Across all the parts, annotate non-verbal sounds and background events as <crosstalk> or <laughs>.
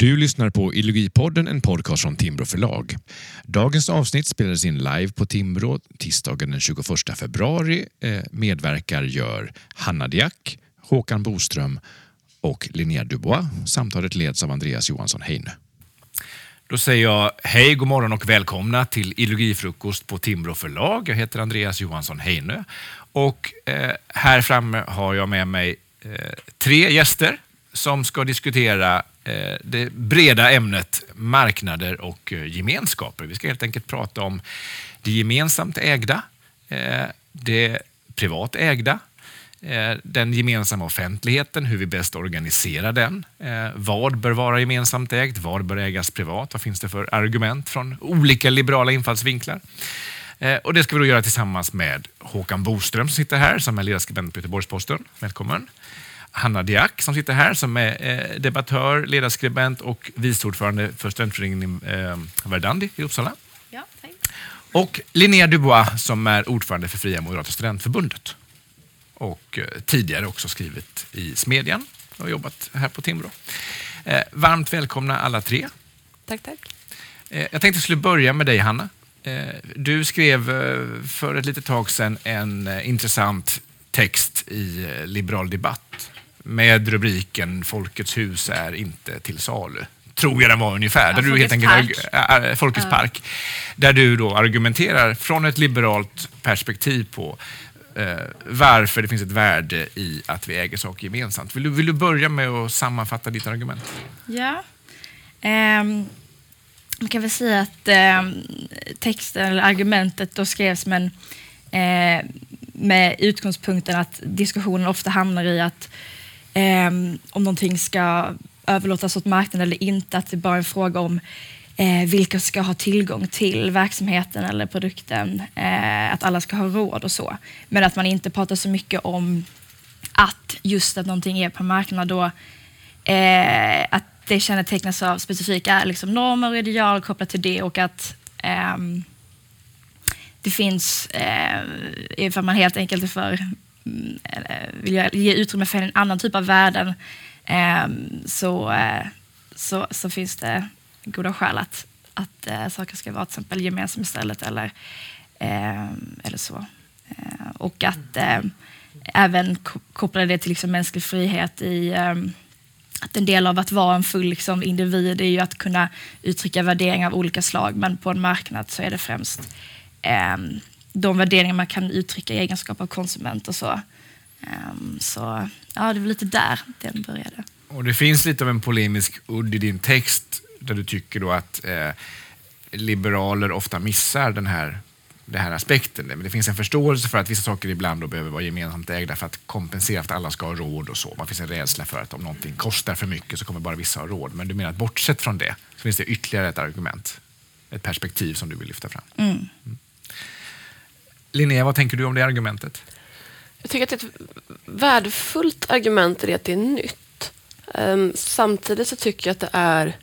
Du lyssnar på Illogipodden, en podcast från Timbro förlag. Dagens avsnitt spelades in live på Timbro tisdagen den 21 februari. Eh, medverkar gör Hanna Diak, Håkan Boström och Linnea Dubois. Samtalet leds av Andreas Johansson Heine. Då säger jag hej, god morgon och välkomna till Illogifrukost på Timbro förlag. Jag heter Andreas Johansson Heine och eh, här framme har jag med mig eh, tre gäster som ska diskutera eh, det breda ämnet marknader och eh, gemenskaper. Vi ska helt enkelt prata om det gemensamt ägda, eh, det privat ägda, eh, den gemensamma offentligheten, hur vi bäst organiserar den. Eh, vad bör vara gemensamt ägt? Vad bör ägas privat? Vad finns det för argument från olika liberala infallsvinklar? Och det ska vi då göra tillsammans med Håkan Boström som sitter här, som är ledarskribent på Göteborgs-Posten. Välkommen! Hanna Diak som sitter här som är eh, debattör, ledarskribent och vice ordförande för studentföreningen eh, Verdandi i Uppsala. Ja, tack. Och Linnea Dubois som är ordförande för Fria Moderata Studentförbundet. Och eh, tidigare också skrivit i Smedjan och jobbat här på Timbro. Eh, varmt välkomna alla tre. Tack, tack. Eh, jag tänkte att jag skulle börja med dig Hanna. Eh, du skrev för ett litet tag sedan en intressant text i Liberal Debatt med rubriken Folkets hus är inte till salu. Tror jag den var ungefär. Ja, där du helt enkelt, park. Äh, Folkets ja. park. Där du då argumenterar från ett liberalt perspektiv på eh, varför det finns ett värde i att vi äger saker gemensamt. Vill du, vill du börja med att sammanfatta ditt argument? Ja. Um, man kan väl säga att um, texten eller argumentet då skrevs men, uh, med utgångspunkten att diskussionen ofta hamnar i att eh, om någonting ska överlåtas åt marknaden eller inte, att det bara är en fråga om eh, vilka ska ha tillgång till verksamheten eller produkten, eh, att alla ska ha råd och så. Men att man inte pratar så mycket om att just att någonting är på marknaden då, eh, att det kännetecknas av specifika liksom, normer och ideal kopplat till det och att eh, det finns, eh, ifall man helt enkelt är för Eh, vill jag ge utrymme för en annan typ av värden ehm, så, eh, så, så finns det goda skäl att, att eh, saker ska vara till exempel gemensamma istället eller, ehm, eller så. Eh, och att även koppla det till liksom mänsklig frihet i ehm, att en del av att vara en full liksom, individ är ju att kunna uttrycka värderingar av olika slag men på en marknad så är det främst eh, de värderingar man kan uttrycka i egenskap av konsument och så. Um, så ja, det var lite där den började. Och det finns lite av en polemisk udd i din text där du tycker då att eh, liberaler ofta missar den här, den här aspekten. Men det finns en förståelse för att vissa saker ibland då behöver vara gemensamt ägda för att kompensera för att alla ska ha råd och så. Man finns en rädsla för att om någonting kostar för mycket så kommer bara vissa ha råd. Men du menar att bortsett från det så finns det ytterligare ett argument, ett perspektiv som du vill lyfta fram. Mm. Mm. Linnea, vad tänker du om det argumentet? Jag tycker att det är ett värdefullt argument i det att det är nytt. Um, samtidigt så tycker jag att det är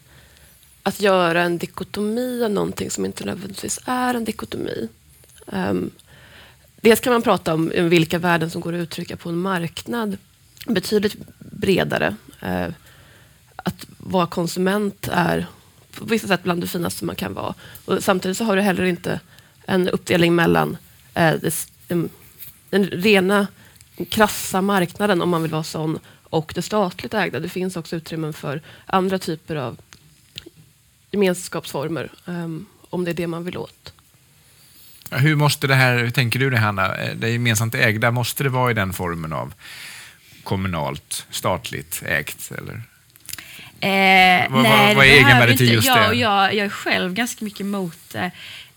att göra en dikotomi av någonting som inte nödvändigtvis är en dikotomi. Um, dels kan man prata om vilka värden som går att uttrycka på en marknad betydligt bredare. Uh, att vara konsument är på vissa sätt bland det finaste man kan vara. Och samtidigt så har du heller inte en uppdelning mellan den, den rena krassa marknaden, om man vill vara sån, och det statligt ägda. Det finns också utrymmen för andra typer av gemenskapsformer, om det är det man vill åt. Hur måste det här, hur tänker du det Hanna, eh, det gemensamt ägda, måste det vara i den formen av kommunalt, statligt ägt? Eller? Eh, vad, nej, vad är egenvärdet i just jag, det? Jag, jag är själv ganska mycket emot eh,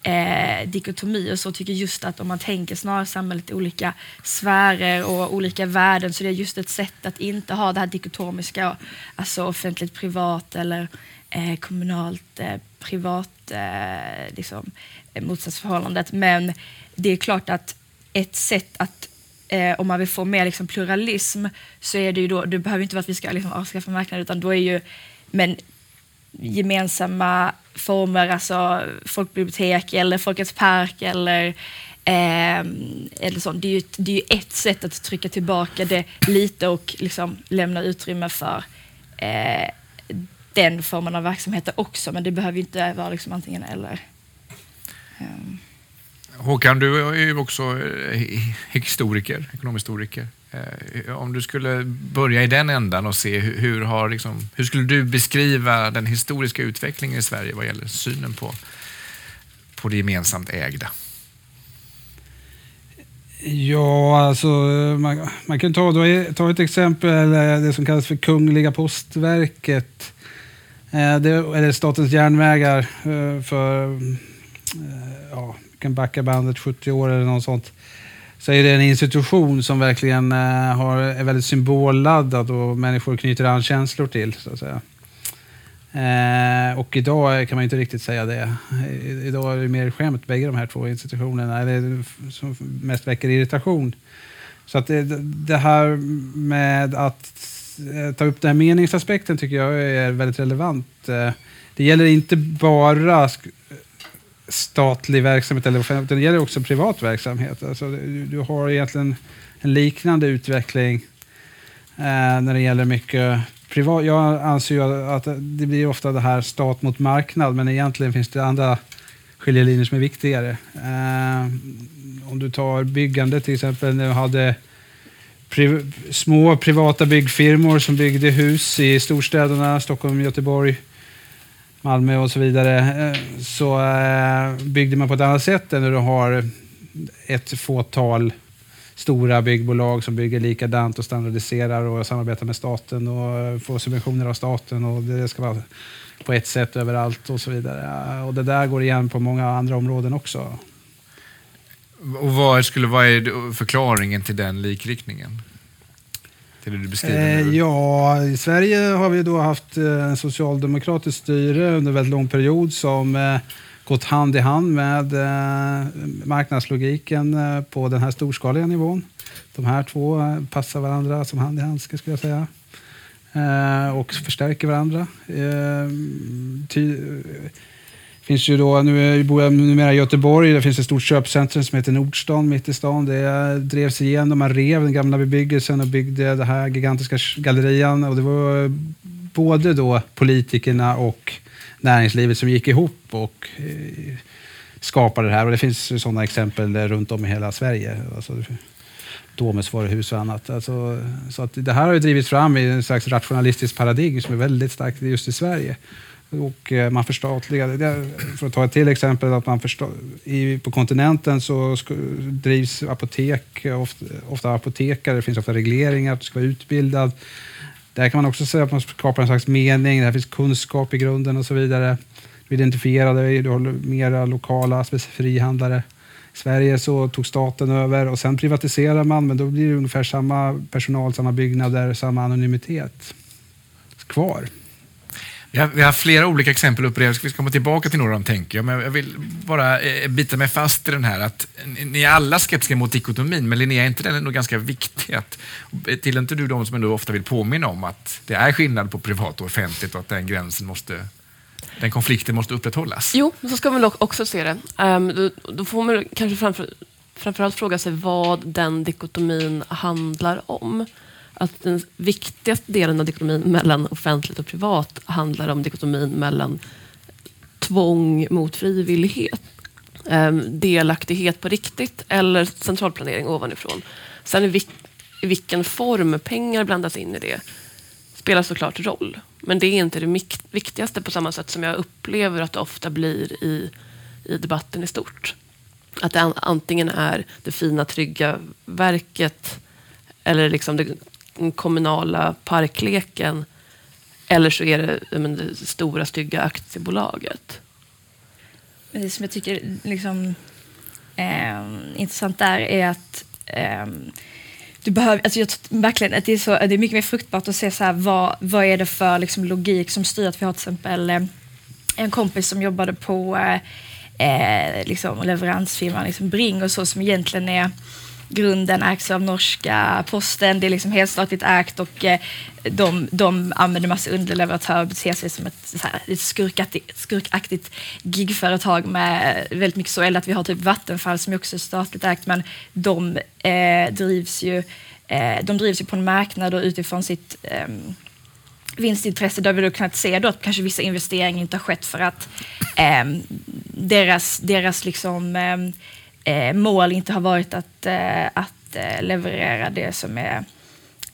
eh, dikotomi och så tycker just att om man tänker snarare samhället i olika sfärer och olika värden så det är just ett sätt att inte ha det här dikotomiska, alltså offentligt privat eller eh, kommunalt eh, privat eh, liksom, eh, motsatsförhållandet. Men det är klart att ett sätt att eh, om man vill få mer liksom, pluralism så är det ju då, det behöver inte vara att vi ska liksom, avskaffa marknaden utan då är ju men gemensamma former, alltså folkbibliotek eller Folkets park eller, eh, eller sånt. Det är, ju, det är ju ett sätt att trycka tillbaka det lite och liksom lämna utrymme för eh, den formen av verksamheter också, men det behöver ju inte vara liksom antingen eller. Um. Håkan, du är ju också eh, historiker, ekonomhistoriker. Eh, om du skulle börja i den ändan och se hur, hur, har liksom, hur skulle du beskriva den historiska utvecklingen i Sverige vad gäller synen på, på det gemensamt ägda? Ja, alltså man, man kan ta, då, ta ett exempel, eh, det som kallas för Kungliga postverket. Eh, det, eller Statens järnvägar eh, för, ja, vi kan backa bandet 70 år eller något sånt så är det en institution som verkligen eh, har, är väldigt symbolladdad och människor knyter an känslor till. Så att säga. Eh, och idag kan man inte riktigt säga det. I idag är det mer skämt, bägge de här två institutionerna, eller som mest väcker irritation. Så att det, det här med att eh, ta upp den här meningsaspekten tycker jag är väldigt relevant. Eh, det gäller inte bara statlig verksamhet, eller offentlig, det gäller också privat verksamhet. Alltså, du, du har egentligen en liknande utveckling eh, när det gäller mycket privat. Jag anser ju att det blir ofta det här stat mot marknad, men egentligen finns det andra skiljelinjer som är viktigare. Eh, om du tar byggande till exempel, när du hade pri små privata byggfirmor som byggde hus i storstäderna, Stockholm, Göteborg, Malmö och så vidare, eh, så eh, byggde man på ett annat sätt än när du har ett fåtal stora byggbolag som bygger likadant och standardiserar och samarbetar med staten och får subventioner av staten och det ska vara på ett sätt överallt och så vidare. Eh, och det där går igen på många andra områden också. Och vad skulle vara förklaringen till den likriktningen? Det du beskriver eh, Ja, i Sverige har vi då haft eh, en socialdemokratisk styre under väldigt lång period som eh, gått hand i hand med marknadslogiken på den här storskaliga nivån. De här två passar varandra som hand i handske skulle jag säga. och förstärker varandra. Finns ju då, nu bor jag numera i Göteborg, det finns ett stort köpcentrum som heter Nordstan mitt i stan. Det drevs igenom, man rev den gamla bebyggelsen och byggde den här gigantiska gallerian. Och det var både då politikerna och näringslivet som gick ihop och eh, skapade det här. Och det finns sådana exempel runt om i hela Sverige. Alltså, Domusvaruhus och annat. Alltså, så att det här har drivits fram i en slags rationalistisk paradigm som är väldigt starkt just i Sverige. Och eh, man förstatligade, för att ta ett till exempel, att man i, på kontinenten så drivs apotek, ofta, ofta apotekare, det finns ofta regleringar, att du ska vara utbildad. Där kan man också säga att man skapar en slags mening, det finns kunskap i grunden och så vidare. Du identifierar dig, du har mera lokala frihandlare. I Sverige så tog staten över och sen privatiserar man, men då blir det ungefär samma personal, samma byggnader, samma anonymitet kvar. Vi har, vi har, flera olika exempel uppe Vi ska komma tillbaka till några av dem, tänker jag. Men jag vill bara eh, bita mig fast i den här att ni är alla skeptiska mot dikotomin, men Linnea, är inte den ändå ganska viktig? Att, till inte du de som ändå ofta vill påminna om att det är skillnad på privat och offentligt och att den gränsen måste den konflikten måste upprätthållas? Jo, så ska man också se det. Um, då, då, får man kanske framför, framförallt fråga sig vad den dikotomin handlar om att den viktigaste delen av dikotomin mellan offentligt och privat handlar om dikotomin mellan tvång mot frivillighet. Ehm, delaktighet på riktigt eller centralplanering ovanifrån. Sen i, vilken form pengar blandas in i det spelar såklart roll. Men det är inte det viktigaste på samma sätt som jag upplever att det ofta blir i, i debatten i stort. Att det antingen är det fina, trygga verket eller liksom det kommunala parkleken eller så är det, men, det stora stygga aktiebolaget. Det som jag tycker liksom, eh, intressant där är att eh, du behöver, alltså jag verkligen att det är, så, det är mycket mer fruktbart att se så här, vad, vad är det för liksom, logik som styr att vi har till exempel eh, en kompis som jobbade på eh, eh liksom, leveransfirman liksom Bring och så som egentligen är grunden ägs av norska posten. Det är liksom helstatligt ägt och eh, de, de använder massa underleverantörer och beter sig som ett, så här, ett skurkaktigt, skurkaktigt gigföretag med eh, väldigt mycket så. Eller att vi har typ Vattenfall som också är statligt ägt men de eh, drivs ju eh, de drivs ju på en marknad och utifrån sitt eh, vinstintresse där vi då kunnat se då att kanske vissa investeringar inte har skett för att eh, deras, deras liksom, ehm, eh, mål inte har varit att, eh, att eh, leverera det som är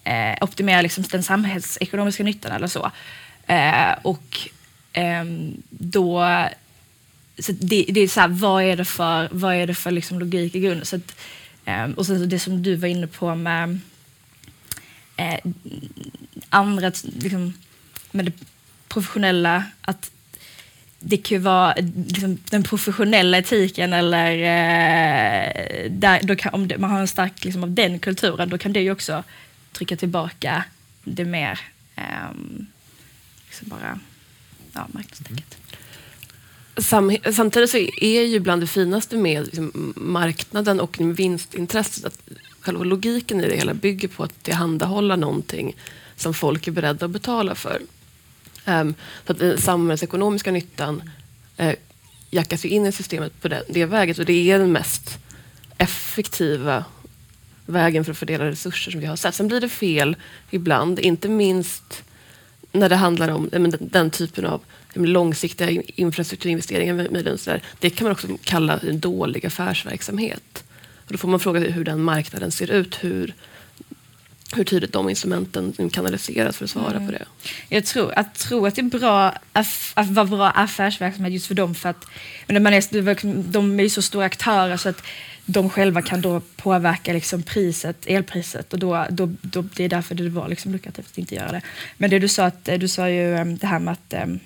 eh, optimera liksom den samhällsekonomiska nyttan eller så. Eh, och ehm, då så det, det, är så här, vad är det för, vad är det för liksom logik i grunden? Så att, eh, och sen det som du var inne på med eh, andra, liksom, med det professionella, att det kan ju vara liksom, den professionella etiken eller eh, där, då kan, om det, man har en stark liksom, av den kulturen, då kan det ju också trycka tillbaka det mer eh, liksom bara ja, marknadstänket. Sam, samtidigt så är ju bland det finaste med liksom, marknaden och vinstintresset att själva logiken i det hela bygger på att tillhandahålla någonting som folk är beredda att betala för. Um, så att den samhällsekonomiska nyttan uh, jackas ju in i systemet på det, det väget och det är den mest effektiva vägen för att fördela resurser som vi har sett. Sen blir det fel ibland, inte minst när det handlar om den, den typen av långsiktiga infrastrukturinvesteringar. det kan man också kalla en dålig affärsverksamhet. Och då får man fråga sig hur den marknaden ser ut. Hur, hur tydligt de instrumenten kanaliseras för att svara mm. på det. Jag tror, att tro att det är bra att vara bra affärsverksamhet just för dem. För att, men man är, de är ju så stora aktörer så att de själva kan då påverka liksom priset, elpriset och då, då, då, det är därför det var liksom lukrativt att inte göra det. Men det du sa, att, du sa ju um, det här med att um,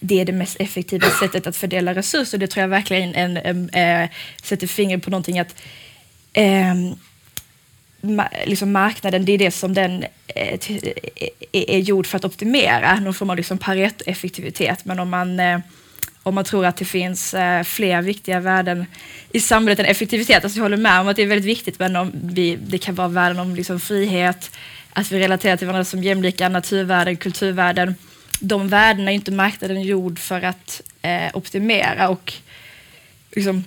det är det mest effektiva sättet att fördela resurser. Det tror jag verkligen en, en, en, äh, sätter fingret på någonting att ma liksom marknaden, det är det som den eh, är, eh, eh, är gjord för att optimera, någon form av liksom Pareto-effektivitet. Men om man om man tror att det finns eh, fler viktiga värden i samhället än effektivitet. Alltså jag håller med om att det är väldigt viktigt, men om vi, det kan vara värden om liksom frihet, att vi relaterar till varandra som jämlika, naturvärden, kulturvärden. De värdena är inte marknaden gjord för att eh, optimera. Och liksom,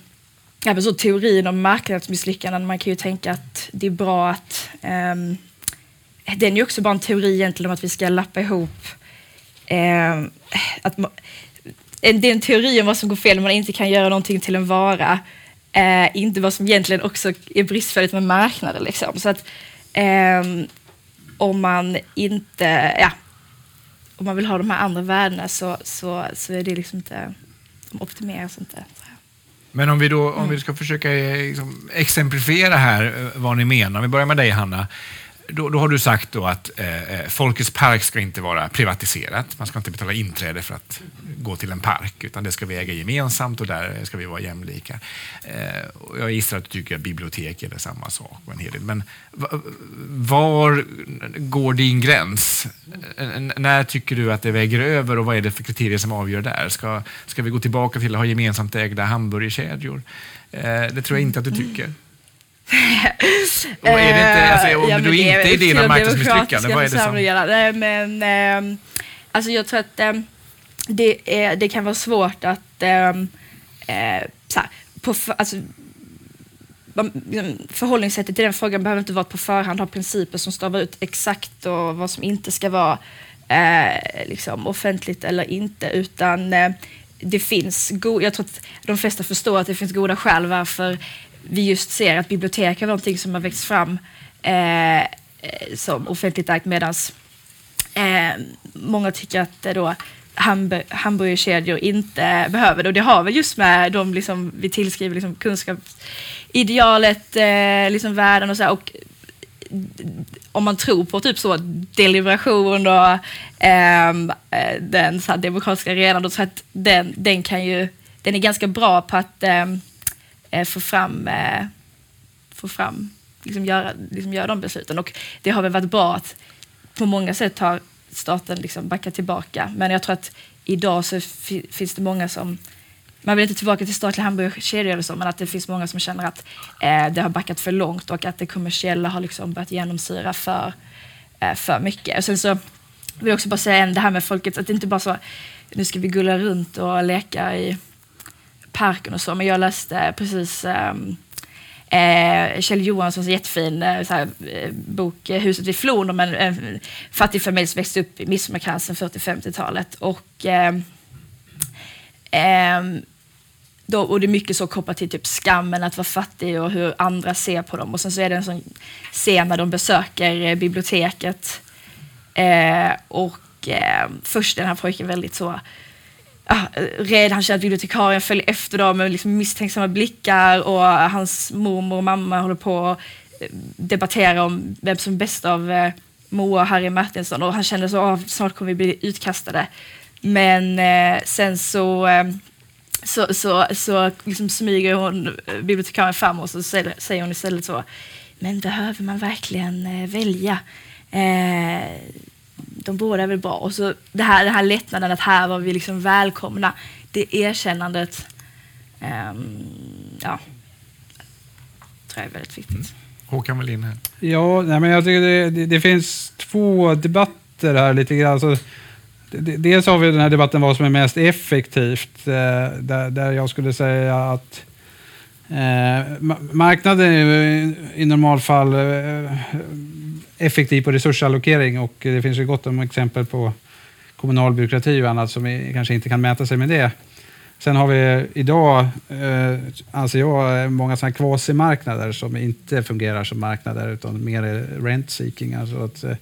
även så teorin om marknadsmisslyckanden, man kan ju tänka att det är bra att um, den är ju också bara en teori egentligen om att vi ska lappa ihop um, att det är en teori om vad som går fel när man inte kan göra någonting till en vara. Uh, inte vad som egentligen också är bristfälligt med marknaden. Liksom. Så att um, om man inte, ja, om man vill ha de här andra värdena så, så, så är det liksom inte, de optimeras inte. Men om vi då om vi ska försöka eh, liksom, exemplifiera här eh, vad ni menar. Om vi börjar med dig Hanna då, då, har du sagt då att eh, eh, Folkets park ska inte vara privatiserat. Man ska inte betala inträde för att gå till en park, utan det ska vi äga gemensamt och där ska vi vara jämlika. Eh, jag gissar att du tycker att bibliotek är samma sak. Och en hel del. Men var går din gräns? Eh, när tycker du att det väger över och vad är det för kriterier som avgör där? Ska, ska vi gå tillbaka till att ha gemensamt ägda hamburgerkedjor? Eh, det tror jag inte att du tycker och är det inte, alltså, om ja, det inte är idén om marknadsmisslyckande, vad är det som... Men, ähm, alltså jag tror att ähm, det, är, det kan vara svårt att ähm, äh, så här, på alltså, liksom, förhållningssättet till den frågan behöver inte vara att på förhand ha principer som stavar ut exakt och vad som inte ska vara eh, liksom offentligt eller inte, utan eh, det finns, go- jag tror att de flesta förstår att det finns goda skäl varför vi just ser att bibliotek är någonting som har växt fram eh, som offentligt ägt medan eh, många tycker att eh, då hamburg hamburgerkedjor inte behöver det. Och det har väl just med de liksom, vi tillskriver liksom kunskapsidealet, eh, liksom världen och så här, och om man tror på typ så deliberation och ehm, eh, den så här, demokratiska arenan, då så att den, den kan ju, den är ganska bra på att eh, Eh, få fram, eh, få fram liksom göra, liksom göra de besluten. Och det har väl varit bra att på många sätt har staten liksom backat tillbaka. Men jag tror att idag så finns det många som man vill inte tillbaka till statliga hamburgerkedjor eller så, men att det finns många som känner att eh, det har backat för långt och att det kommersiella har liksom börjat genomsyra för, eh, för mycket. Och sen så vill jag också bara säga det här med folket, att det inte bara så, nu ska vi gulla runt och leka i parken och så, men jag läste precis um, Eh, Kjell Johanssons jättefin eh, här, eh, bok eh, Huset vid floden om en, en fattig familj som växte upp i Midsommarkransen 40-50-talet. Och, eh, eh, då, och det är mycket så kopplat till typ skammen att vara fattig och hur andra ser på dem. Och sen så är det en sån scen när de besöker eh, biblioteket. Eh, och eh, först är den här pojken väldigt så Ah, rädd. Han känner att bibliotekarien följer efter dem med liksom misstänksamma blickar och hans mormor och mamma håller på att eh, debattera om vem som är bäst av eh, Moa och Harry Martinsson och han känner så att oh, snart kommer vi bli utkastade. Men eh, sen så eh, så, så, så liksom smyger hon eh, bibliotekarien fram och så säger hon istället så Men behöver man verkligen eh, välja? De båda är väl bra. Och så det här, den här lättnaden att här var vi liksom välkomna. Det erkännandet, um, ja, tror jag är väldigt viktigt. Mm. Håkan Wallin här. Ja, nej, men jag tycker det, det, det, finns två debatter här lite grann. Alltså, dels har vi den här debatten vad som är mest effektivt, eh, där, där jag skulle säga att eh, marknaden är i normalfall eh, effektiv på resursallokering och det finns ju gott om exempel på kommunal byråkrati och annat som kanske inte kan mäta sig med det. Sen har vi idag, eh, anser jag, eh, många sådana kvasimarknader som inte fungerar som marknader utan mer rent-seeking. Alltså att eh,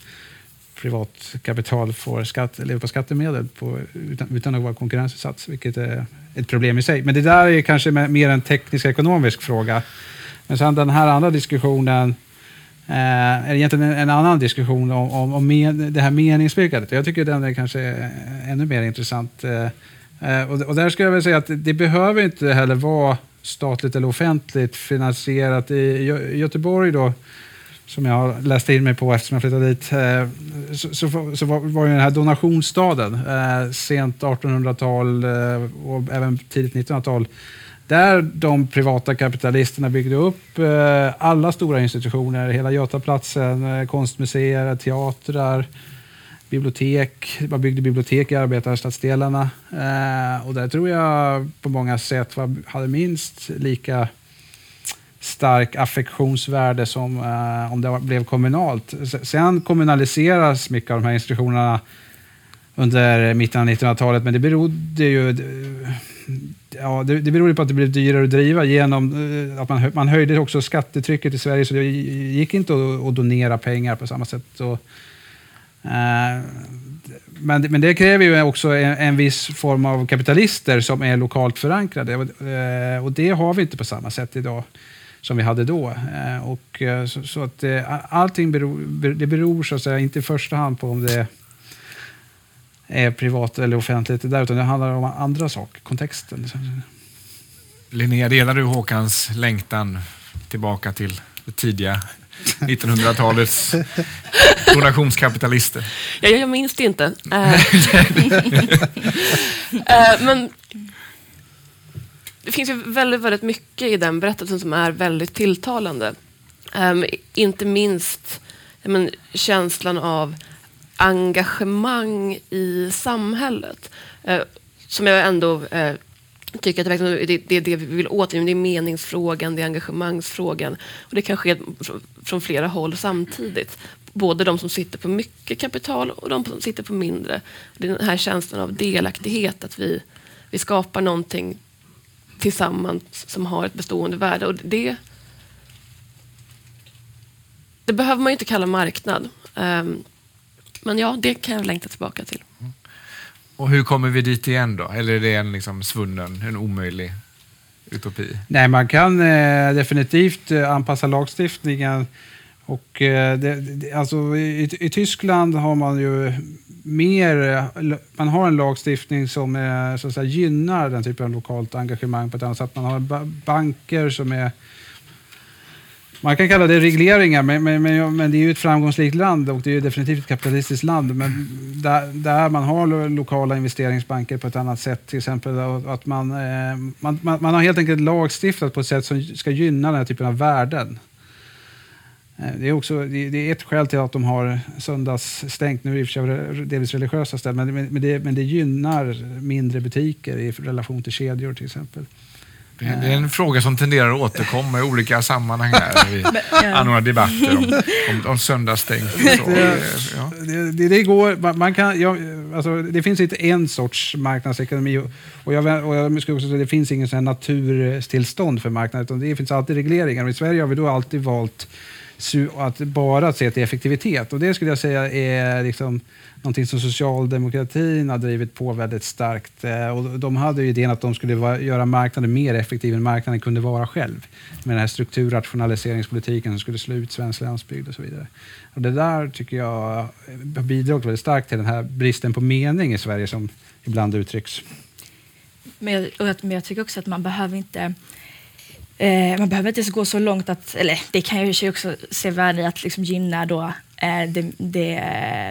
privat kapital får skatt, lever på skattemedel på, utan, utan att vara konkurrensutsatt, vilket är ett problem i sig. Men det där är kanske mer en teknisk ekonomisk fråga. Men sen den här andra diskussionen eh, egentligen en, en annan diskussion om, om, om med, det här meningsbyggandet. Jag tycker den är kanske ännu mer intressant. Eh, eh och, och, där skulle jag vilja säga att det, behöver inte heller vara statligt eller offentligt finansierat. I Göteborg då, som jag har läst in mig på eftersom jag flyttade dit, eh, så, så, så var, var ju den här donationsstaden, eh, sent 1800-tal eh, och även tidigt 1900-tal, där de privata kapitalisterna byggde upp eh, alla stora institutioner, hela Götaplatsen, eh, konstmuseer, teatrar, bibliotek. Man byggde bibliotek i arbetarstadsdelarna. Eh, och där tror jag på många sätt var, hade minst lika stark affektionsvärde som eh, om det blev kommunalt. Sen kommunaliseras mycket av de här institutionerna under mitten av 1900-talet, men det berodde ju ja, det, det berodde på att det blev dyrare att driva genom eh, att man, man höjde också skattetrycket i Sverige, så det gick inte att, att donera pengar på samma sätt. Så, eh, men, men det kräver ju också en, en, viss form av kapitalister som är lokalt förankrade och, eh, och det har vi inte på samma sätt idag som vi hade då. Eh, och, eh, så, så, att eh, allting beror, det beror så att säga, inte i första hand på om det är privat eller offentligt, där, utan det handlar om andra saker, kontexten. Linnea, delar du Håkans längtan tillbaka till det tidiga 1900-talets <laughs> donationskapitalister? Ja, jag minns det inte. <laughs> Men det finns ju väldigt, väldigt mycket i den berättelsen som är väldigt tilltalande. Um, inte minst men, känslan av engagemang i samhället. Eh, som jag ändå eh, tycker att det, det, det är det vi vill åt. Det är meningsfrågan, det är engagemangsfrågan. Och det kan ske från flera håll samtidigt. Både de som sitter på mycket kapital och de som sitter på mindre. Det är den här känslan av delaktighet, att vi, vi skapar någonting tillsammans som har ett bestående värde. Och det, det behöver man ju inte kalla marknad. Um, men ja, det kan jag längta tillbaka till. Mm. Och hur kommer vi dit igen då? Eller är det en liksom svunnen, en omöjlig utopi? Nej, man kan eh, definitivt eh, anpassa lagstiftningen. Och, eh, det, det, alltså, i, I Tyskland har man ju mer, man har en lagstiftning som är, så att säga, gynnar den typen av lokalt engagemang på ett annat sätt. Man har banker som är man kan kalla det regleringar, men, men, men, men, det är ju ett framgångsrikt land och det är ju definitivt ett kapitalistiskt land. Men där, där, man har lokala investeringsbanker på ett annat sätt, till exempel att man, eh, man, man, man har helt enkelt lagstiftat på ett sätt som ska gynna den här typen av värden. Eh, det är, också, det är ett skäl till att de har söndagsstängt, nu i och för sig delvis religiösa ställen, men, men, det, men det gynnar mindre butiker i relation till kedjor till exempel. Det är, en fråga som tenderar att återkomma i olika sammanhang här. <laughs> Vi anordnar debatter om, <laughs> om, om söndagsstängt. Det- Ja. Det, det, det, går, man, kan, ja, alltså, det finns inte en sorts marknadsekonomi och, jag, och jag skulle också säga det finns ingen sån naturtillstånd för marknaden utan det finns alltid regleringar. Och I Sverige har vi då alltid valt att bara se till effektivitet och det skulle jag säga är liksom någonting som socialdemokratin har drivit på väldigt starkt. Eh, och de hade ju idén att de skulle göra marknaden mer effektiv än marknaden kunde vara själv. Med den här strukturrationaliseringspolitiken som skulle slå ut svensk landsbygd och så vidare. Och det där tycker jag har bidragit väldigt starkt till den här bristen på mening i Sverige som ibland uttrycks. Men jag, men jag tycker också att man behöver inte eh, man behöver inte ens gå så långt att, eller det kan jag ju också se värde i att liksom gynna då eh, det, det,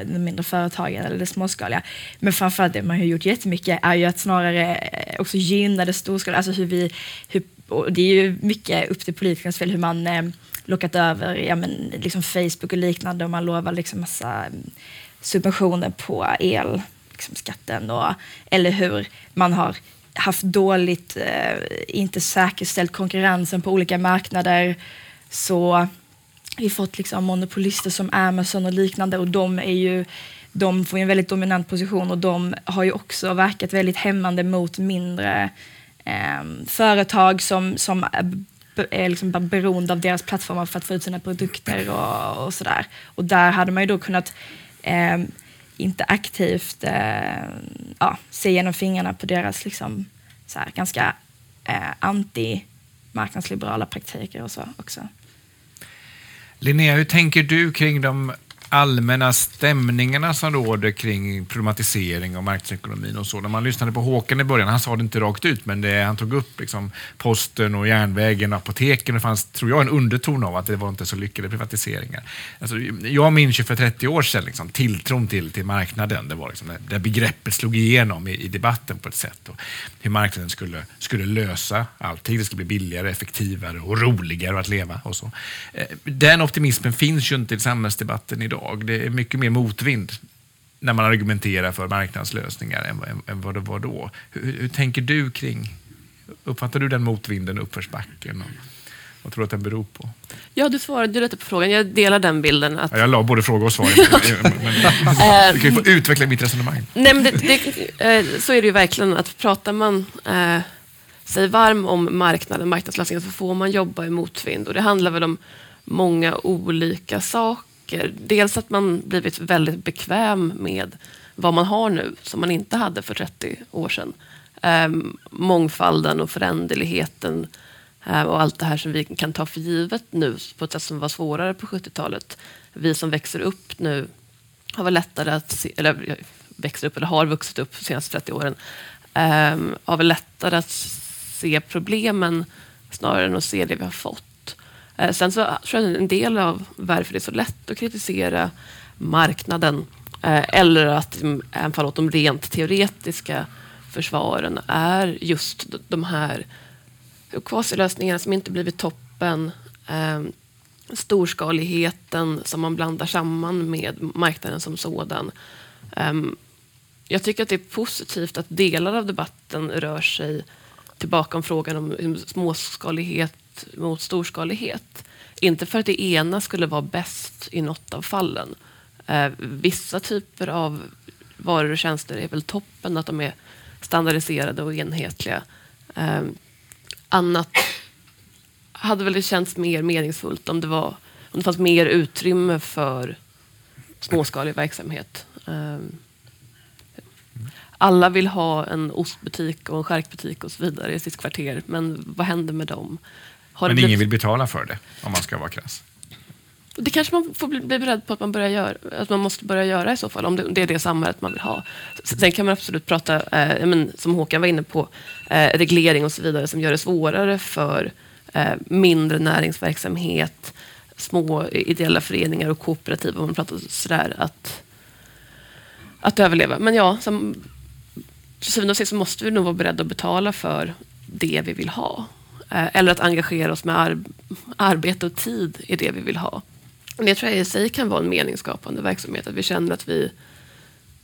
de mindre företagen eller det småskaliga. Men framförallt det man har gjort jättemycket är ju att snarare eh, också gynna det storskaliga, alltså hur vi, hur, och det är ju mycket upp till politikernas fel hur man eh, lockat över ja, men, liksom Facebook och liknande och man lovar liksom massa mm, subventioner på el, liksom skatten och, eller hur man har haft dåligt, eh, inte säkerställt konkurrensen på olika marknader. Så vi har fått liksom monopolister som Amazon och liknande och de är ju de får ju en väldigt dominant position och de har ju också verkat väldigt hämmande mot mindre eh, företag som, som är är liksom bara beroende av deras plattformar för att få ut sina produkter och, och sådär. Och där hade man ju då kunnat eh, inte aktivt eh, ja, se genom fingrarna på deras liksom, så här, ganska eh, anti-marknadsliberala praktiker och så också. Linnea, hur tänker du kring de allmänna stämningarna som råder kring problematisering av marknadsekonomin och så. När man lyssnade på Håkan i början, han sa det inte rakt ut, men det, han tog upp liksom posten och järnvägen och apoteken. Det fanns, tror jag, en underton av att det var inte så lyckade privatiseringar. Alltså, jag minns ju för 30 år sedan liksom, tilltron till, till marknaden. Det var liksom, det, begreppet slog igenom i, i debatten på ett sätt. Och hur marknaden skulle, skulle lösa allting. Det skulle bli billigare, effektivare och roligare att leva. Och så. Eh, den optimismen finns ju inte i samhällsdebatten idag. Det är mycket mer motvind när man argumenterar för marknadslösningar än, än, än vad det var då. Hur, hur tänker du kring, uppfattar du den motvinden uppförsbacken? Och, vad tror du att den beror på? Ja, du svarade ju lite på frågan. Jag delar den bilden. Att, Ja, jag la både fråga och svar. men, du kan ju få utveckla mitt resonemang. Nej, men det, det, eh, så är det ju verkligen. att Pratar man eh, sig varm om marknaden, marknadslösningen, så får man jobba i motvind. Och det handlar väl om många olika saker. Dels att man blivit väldigt bekväm med vad man har nu, som man inte hade för 30 år sedan. Eh, mångfalden och föränderligheten eh, och allt det här som vi kan ta för givet nu på ett sätt som var svårare på 70-talet. Vi som växer upp nu har väl lättare att se, eller växer upp, eller har vuxit upp de senaste 30 åren, um, har väl lättare att se problemen snarare än att se det vi har fått. Eh, sen så tror jag en del av varför det är så lätt att kritisera marknaden eh, eller att mm, anfalla åt de rent teoretiska försvaren är just de här kvasilösningarna som inte blivit toppen, ehm, storskaligheten som man blandar samman med marknaden som sådan. Ehm, jag tycker att det är positivt att delar av debatten rör sig tillbaka om frågan om mm, småskalighet mot storskalighet. Inte för att det ena skulle vara bäst i något av fallen. Eh, vissa typer av varor och tjänster är väl toppen, att de är standardiserade och enhetliga. Eh, annat hade väl det känts mer meningsfullt om det, var, om det fanns mer utrymme för småskalig verksamhet. Eh, alla vill ha en ostbutik och en charkbutik och så vidare i sitt kvarter, men vad händer med dem? Har Men ingen blivit- vill betala för det, om man ska vara krass. det kanske man får bli, bli beredd på att man, börjar göra, att man måste börja göra i så fall, om det, det är det samhället man vill ha. Sen kan man absolut prata, eh, men, som Håkan var inne på, eh, reglering och så vidare som gör det svårare för eh, mindre näringsverksamhet, små ideella föreningar och kooperativ, om man pratar sådär, att, att överleva. Men ja, som, till syvende och sist måste vi nog vara beredda att betala för det vi vill ha. Eh, eller att engagera oss med ar- arbete och tid i det vi vill ha. Det tror jag i sig kan vara en meningsskapande verksamhet. Att vi känner att vi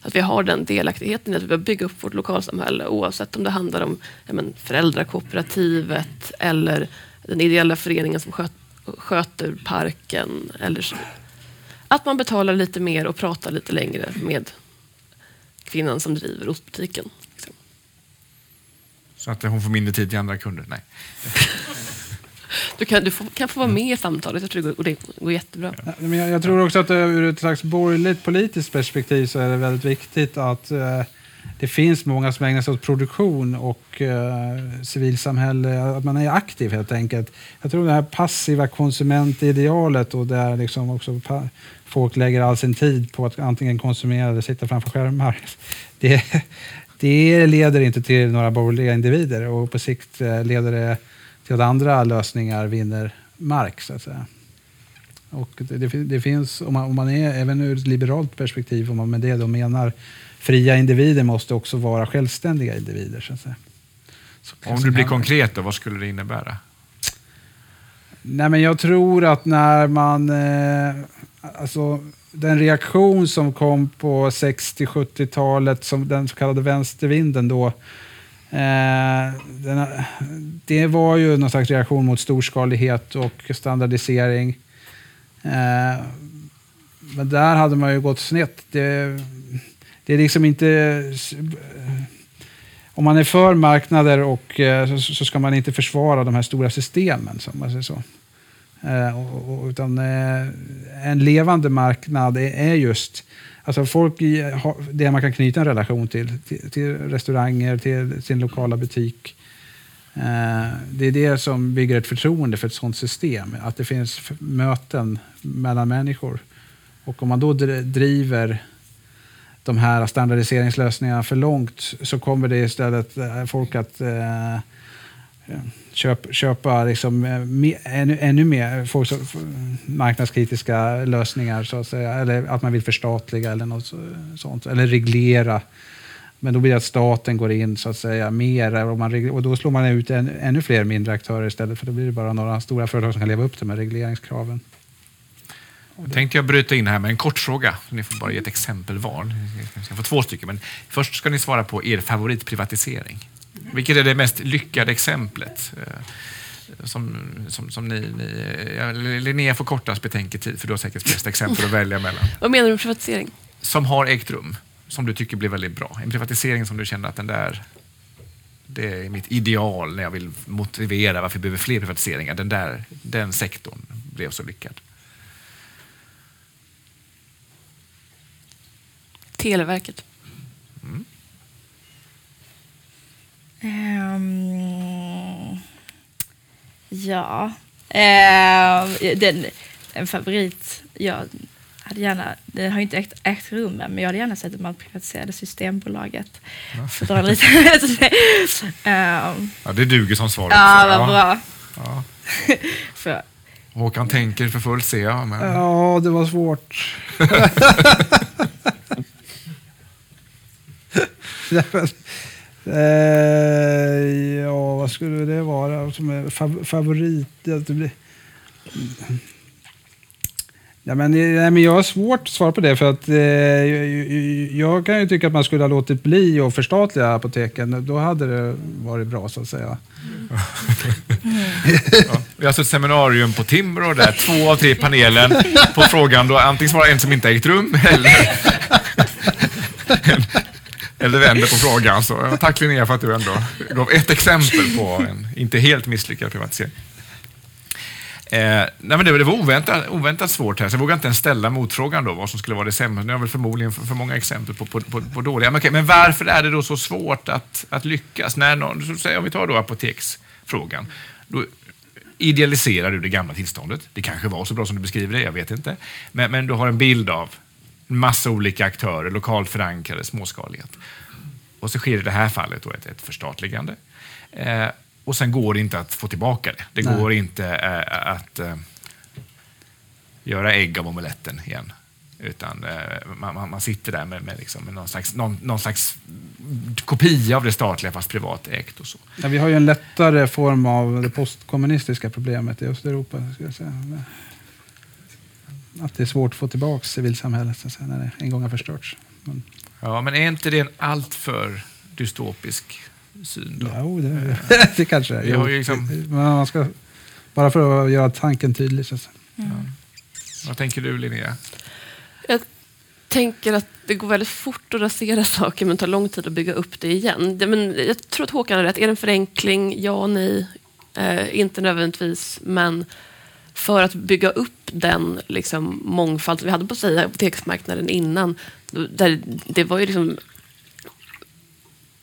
Att vi har den delaktigheten att vi bygga upp vårt lokalsamhälle oavsett om det handlar om ja, men, föräldrakooperativet eller den ideella föreningen som sköt, sköter parken. Eller så. Att man betalar lite mer och pratar lite längre med kvinnan som driver ostbutiken. Så att hon får mindre tid till andra kunder? Nej. <laughs> Du kan, du får, kan få vara med i samtalet. Jag tror det går, det går jättebra. Ja, men jag, jag, tror också att ur ett slags borgerligt politiskt perspektiv så är det väldigt viktigt att eh, det finns många som ägnar sig åt produktion och eh, civilsamhälle, att man är aktiv helt enkelt. Jag tror det här passiva konsumentidealet och där liksom också folk lägger all sin tid på att antingen konsumera eller sitta framför skärmar. <laughs> Det, det leder inte till några borgerliga individer och på sikt eh, leder det till att andra lösningar vinner mark. Så att säga. Och det, det, det finns, om man, om man, är, även ur ett liberalt perspektiv, om man med det då menar fria individer måste också vara självständiga individer. Så att säga. Så om du blir konkret, då, vad skulle det innebära? Nej, men jag tror att när man... Eh, alltså, den reaktion som kom på 60-70-talet, den så kallade vänstervinden då, Eh, den, det var ju någon slags reaktion mot storskalighet och standardisering. Eh, men där hade man ju gått snett. Det, det är liksom inte... Om man är för marknader och, eh, så, så, ska man inte försvara de här stora systemen. Som man säger så. Eh, utan eh, en levande marknad är, just Alltså folk det man kan knyta en relation till, till, till restauranger, till sin lokala butik. Eh, det är det som bygger ett förtroende för ett sådant system. Att det finns möten mellan människor. Och om man då driver de här standardiseringslösningarna för långt så kommer det istället eh, folk att eh, köp, köpa liksom, eh, ännu, ännu mer folk som, marknadskritiska lösningar, så att säga. Eller att man vill förstatliga eller något sånt. Eller reglera. Men då blir det att staten går in så att säga mer och, man, och då slår man ut en, ännu fler mindre aktörer istället för då blir det bara några stora företag som kan leva upp till de här regleringskraven. Jag tänkte jag bryta in här med en kort fråga. Ni får bara ge ett exempel var. Ni ska få två stycken. Men först ska ni svara på er favoritprivatisering. Vilket är det mest lyckade exemplet? Eh, som, som, som ni, ni, Linnea får kortast betänketid för du har säkert flest exempel att välja mellan. Vad menar du med privatisering? Som har ägt rum, som du tycker blir väldigt bra. En privatisering som du känner att den där, det är mitt ideal när jag vill motivera varför vi behöver fler privatiseringar. Den, där, den sektorn blev så lyckad. Televerket. Mm. Um, ja, uh, den, en favorit. Jag hade gärna, det har inte ägt, ägt rum men jag hade gärna sett att man privatiserade Systembolaget. Ja. För lite, um, <laughs> ja, det duger som svar. Ja, vad bra. Ja. <laughs> för, Håkan tänker för fullt ser jag. Men... Ja, det var svårt. <laughs> Eh, ja, vad skulle det vara som är favorit? Det blir... Ja, men, eh, nej, men jag har svårt att svara på det. för att eh, jag, jag, kan ju tycka att man skulle ha låtit bli att förstatliga apoteken. Då hade det varit bra, så att säga. Mm. ja, vi har alltså ett seminarium på Timbro där två av tre panelen på frågan då antingen svarar en som inte ägt rum eller eller vänder på frågan. Så, tack Linnea för att du ändå gav ett exempel på en inte helt misslyckad privatisering. Eh, nej men det, det var oväntat, oväntat svårt här, så jag vågar inte ens ställa motfrågan då, vad som skulle vara det sämsta. Nu har jag väl förmodligen för, för många exempel på, på, på, på dåliga. Men, okay, men varför är det då så svårt att, att lyckas? När någon, så, om vi tar då apoteksfrågan. Då idealiserar du det gamla tillståndet. Det kanske var så bra som du beskriver det, jag vet inte. Men, men du har en bild av en massa olika aktörer, lokalt förankrade, småskalighet. Och så sker i det här fallet då ett, ett förstatligande. Eh, och sen går det inte att få tillbaka det. Det Nej. går inte eh, att eh, göra ägg av omeletten igen. Utan eh, man, man, sitter där med, med, liksom, med någon, slags, någon, någon, slags kopia av det statliga fast privatägt. Och så. Ja, vi har ju en lättare form av det postkommunistiska problemet i Östeuropa. Ska jag säga att det är svårt att få tillbaka civilsamhället säga, när det en gång har förstörts. Men, Ja, men är inte det en alltför dystopisk syn då? ja, det, <laughs> det kanske är. Jo, liksom- Men man ska, bara för att göra tanken tydlig. Så. att säga. Vad tänker du Linnea? Jag tänker att det går väldigt fort att rasera <laughs> saker men tar lång tid att bygga upp det igen. Men jag tror att Håkan har rätt. Är det en förenkling? Ja, nej. Eh, inte nödvändigtvis, men för att bygga upp den liksom, mångfald som vi hade på sig, apoteksmarknaden innan. Där det var ju liksom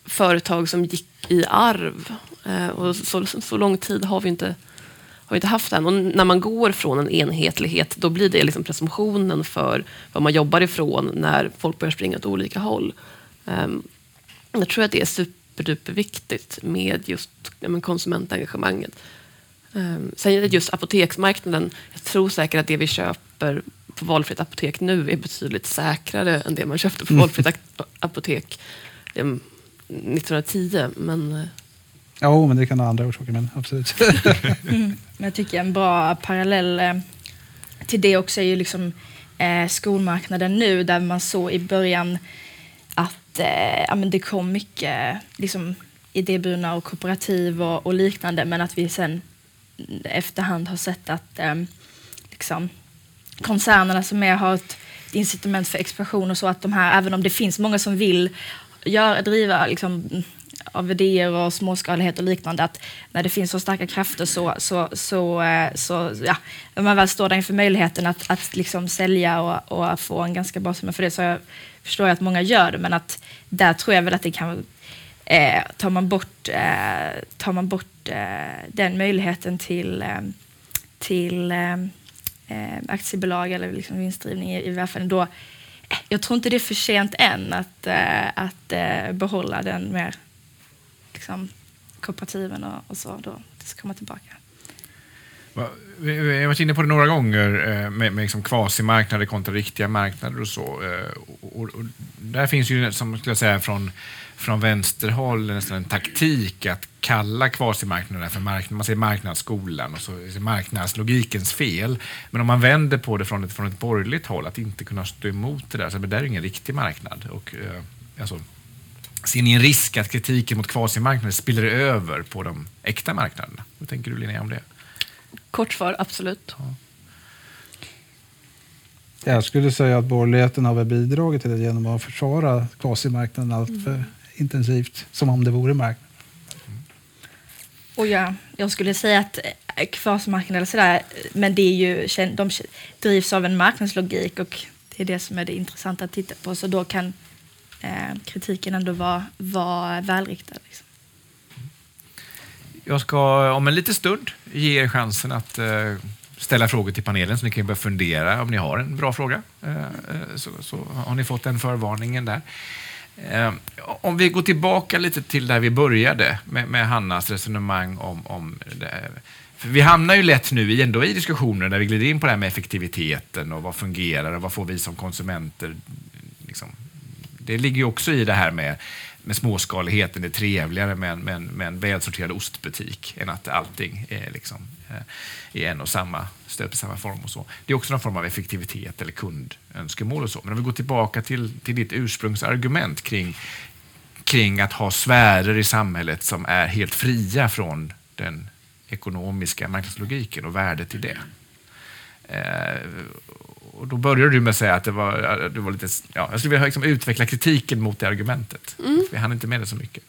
företag som gick i arv. Eh, och så, så lång tid har vi inte har vi inte haft än. Och när man går från en enhetlighet, då blir det liksom presumtionen för vad man jobbar ifrån när folk börjar springa åt olika håll. Um, jag tror att det är superduperviktigt med just ja, men konsumentengagemanget. Um, sen är det just apoteksmarknaden. Jag tror säkert att det vi köper på valfritt apotek nu är betydligt säkrare än det man köpte på valfritt ak- apotek um, 1910. Men eh, Ja, men det kan ha andra orsaker, men absolut. <laughs> Men jag tycker en bra parallell eh, till det också är ju liksom eh, skolmarknaden nu där man såg i början att ja, men det kom mycket liksom, idéburna och kooperativ och, och liknande men att vi sen efterhand har sett att eh, liksom, koncernerna som är har ett incitament för expansion och så att de här, även om det finns många som vill göra, driva liksom, av idéer och småskalighet och liknande, att när det finns så starka krafter så, så, så, eh, så ja, när man väl står där inför möjligheten att, att liksom sälja och, och få en ganska bra summa för det så jag förstår jag att många gör det, men att där tror jag väl att det kan Eh, tar man bort, eh, tar man bort eh, den möjligheten till, eh, till eh, eh aktiebolag eller liksom vinstdrivning i, i välfärden, då, eh, jag tror inte det är för sent än att, eh, att eh, behålla den mer liksom, kooperativen och, och så. Då det ska komma tillbaka. Vi har varit inne på det några gånger eh, med, med liksom kvasimarknader kontra riktiga marknader och så. Eh, och, och, och där finns ju, som skulle jag säga, från, från vänsterhåll nästan en taktik att kalla kvasimarknader för marknad. Man säger marknadsskolan och så är det marknadslogikens fel. Men om man vänder på det från ett, från ett borgerligt håll, att inte kunna stå emot det där, så det där är ingen riktig marknad. Och, eh, alltså, Ser ni en risk att kritiken mot kvasimarknader spiller över på de äkta marknaderna? Hur tänker du Linnea om det? kort svar, absolut. Jag skulle säga att borgerligheten har bidragit till det genom att försvara kvasimarknaden allt för intensivt, som om det vore marknad. Och ja, jag skulle säga att eh, kvasmarknaden eller sådär, men det är ju, de drivs av en marknadslogik och det är det som är det intressanta att titta på. Så då kan eh, kritiken ändå vara, vara välriktad. Liksom. Jag ska om en liten stund ge er chansen att eh, ställa frågor till panelen så ni kan börja fundera om ni har en bra fråga. Eh, eh, så, så har ni fått den förvarningen där. Eh, om vi går tillbaka lite till där vi började med, med Hannas resonemang om, om det. För vi hamnar ju lätt nu i, ändå i diskussioner där vi glider in på det här med effektiviteten och vad fungerar och vad får vi som konsumenter liksom, det ligger ju också i det här med, med småskaligheten. Det är trevligare med, en- med, med en välsorterad ostbutik än att allting är liksom, i en och samma, stöpt i samma form. och så. Det är också någon form av effektivitet eller kundönskemål och så. Men om vi går tillbaka till, till ditt ursprungsargument kring, kring att ha sfärer i samhället som är helt fria från den ekonomiska marknadslogiken och värdet i det. Eh, och då började du med att säga att det var, det var lite... Ja, jag skulle vilja liksom utveckla kritiken mot det argumentet. Vi hann inte med det så mycket.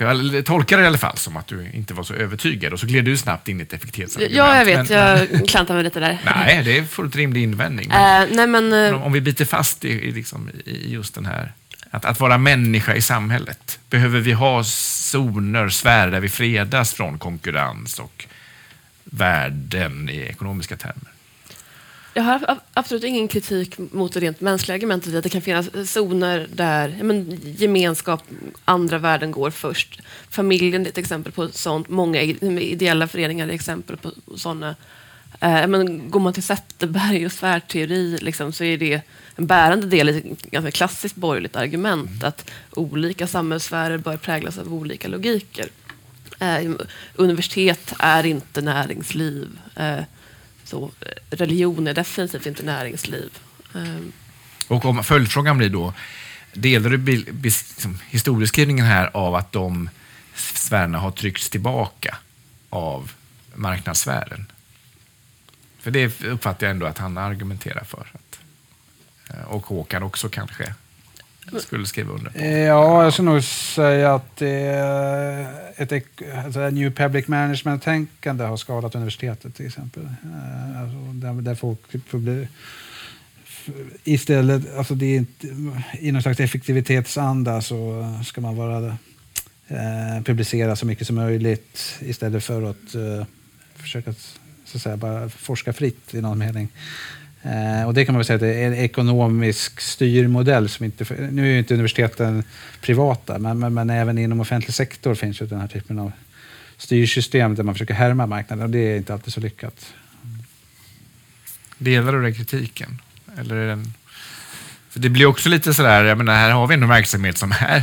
För jag tolkar det i alla fall som att du inte var så övertygad och så gled du snabbt in i ett effektivitetsargument. Ja, jag vet. Men, jag <laughs> klantar mig lite där. Nej, det är fullt rimlig invändning. Men, Eh, nej, men, om, om vi biter fast i, i, liksom, i just den här... Att, att vara människa i samhället. Behöver vi ha zoner, sfärer där vi fredas från konkurrens och värden i ekonomiska termer? Jag har ab- absolut ingen kritik mot det rent mänskliga argumentet att det kan finnas zoner där men, gemenskap, andra värden går först. Familjen är ett exempel på sånt. Många ideella föreningar är exempel på sådana. Eh, men går man till Zetterberg och sfärteori liksom, så är det en bärande del i ett ganska klassiskt borgerligt argument att olika samhällssfärer bör präglas av olika logiker. Eh, universitet är inte näringsliv. Eh, så, eh, religion är definitivt inte näringsliv. Ehm. Och om följdfrågan blir då, delar du liksom historieskrivningen här av att de sfärerna har tryckts tillbaka av marknadssfären? För det uppfattar jag ändå att han argumenterar för. Att, eh, och Håkan också kanske skulle skriva under på. Ja, jag skulle nog säga att det ett alltså ett new public management-tänkande har skadat universitetet till exempel. Eh, Alltså, där, där folk får bli, f- istället, alltså det är inte, i någon slags effektivitetsanda så ska man vara eh, publicera så mycket som möjligt istället för att eh, försöka så att säga, bara forska fritt i någon mening. Eh, och det kan man väl säga att det är en ekonomisk styrmodell som inte... Nu är ju inte universiteten privata, men, men, men även inom offentlig sektor finns ju den här typen av styrsystem där man försöker härma marknaden och det är inte alltid så lyckat. Delar du den kritiken? Eller är den... För det blir också lite sådär, jag menar, här har vi en verksamhet som är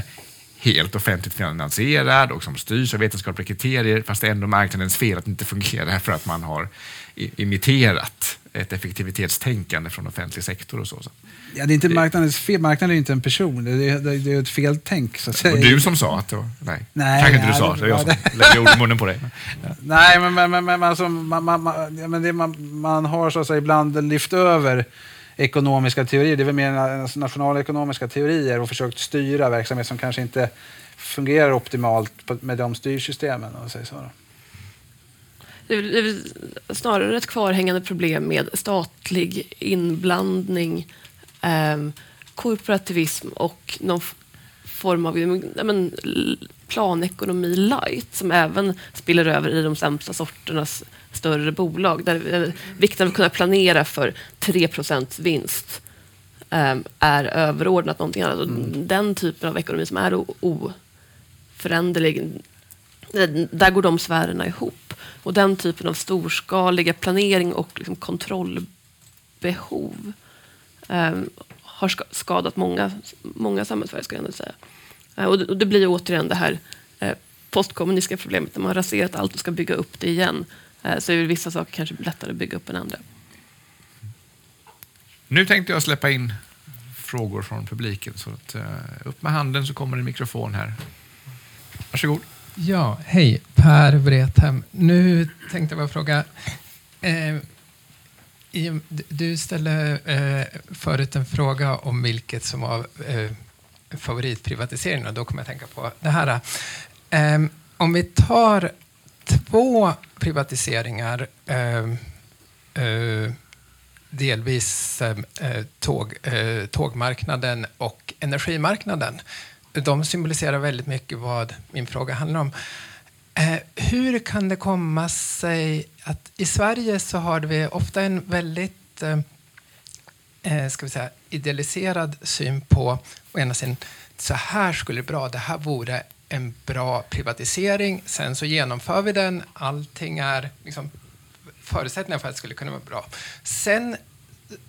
helt offentligt finansierad och som styrs av vetenskapliga kriterier, fast det är ändå marknadens fel att det inte fungerar för att man har imiterat ett effektivitetstänkande från offentlig sektor och så. Ja, det är inte marknadens fel. Marknaden är inte en person. Det är, det är, ett feltänk. Så att säga. Och du som sa att det var, nej, Nej, kanske inte du sa, det- är jag som ja, lägger ord i munnen på dig. <laughs> Nej, men, men, men, men, alltså, man, man, man, ja, det man, man har så att säga ibland lyft över ekonomiska teorier, det är väl mer na- nationalekonomiska teorier och försökt styra verksamhet som kanske inte fungerar optimalt med de styrsystemen. Om man säger så. då. Det är snarare ett kvarhängande problem med statlig inblandning, ehm, korporativism och någon form av men, planekonomi light som även spiller över i de sämsta sorternas större bolag. Där eh, vikten av att kunna planera för 3% vinst ehm, är överordnat någonting annat. Och Den typen av ekonomi som är oföränderlig, eh, Eh, där går de sfärerna ihop. Och den typen av storskaliga planering och liksom kontrollbehov eh, har skadat många, många samhällsfärger, ska jag ändå säga. Eh, och, det, och det blir återigen det här eh, postkommunistiska problemet, när man har raserat allt och ska bygga upp det igen. Eh, så är det vissa saker kanske lättare att bygga upp än andra. Nu tänkte jag släppa in frågor från publiken. Så att, eh, upp med handen så kommer en mikrofon här. Varsågod. Ja, hej. Per Wrethem. Nu tänkte jag bara fråga. Eh, i, du ställde eh, förut en fråga om vilket som var eh, favoritprivatiseringen och då kommer jag tänka på det här. Eh, om vi tar två privatiseringar eh, eh, delvis eh, tåg, eh, tågmarknaden och energimarknaden. De symboliserar väldigt mycket vad min fråga handlar om. Eh, hur kan det komma sig att i Sverige så har vi ofta en väldigt eh, eh ska vi säga, idealiserad syn på å ena sidan så här skulle det bra, det här vore en bra privatisering. Sen så genomför vi den, allting är liksom förutsättningar för att det skulle kunna vara bra. Sen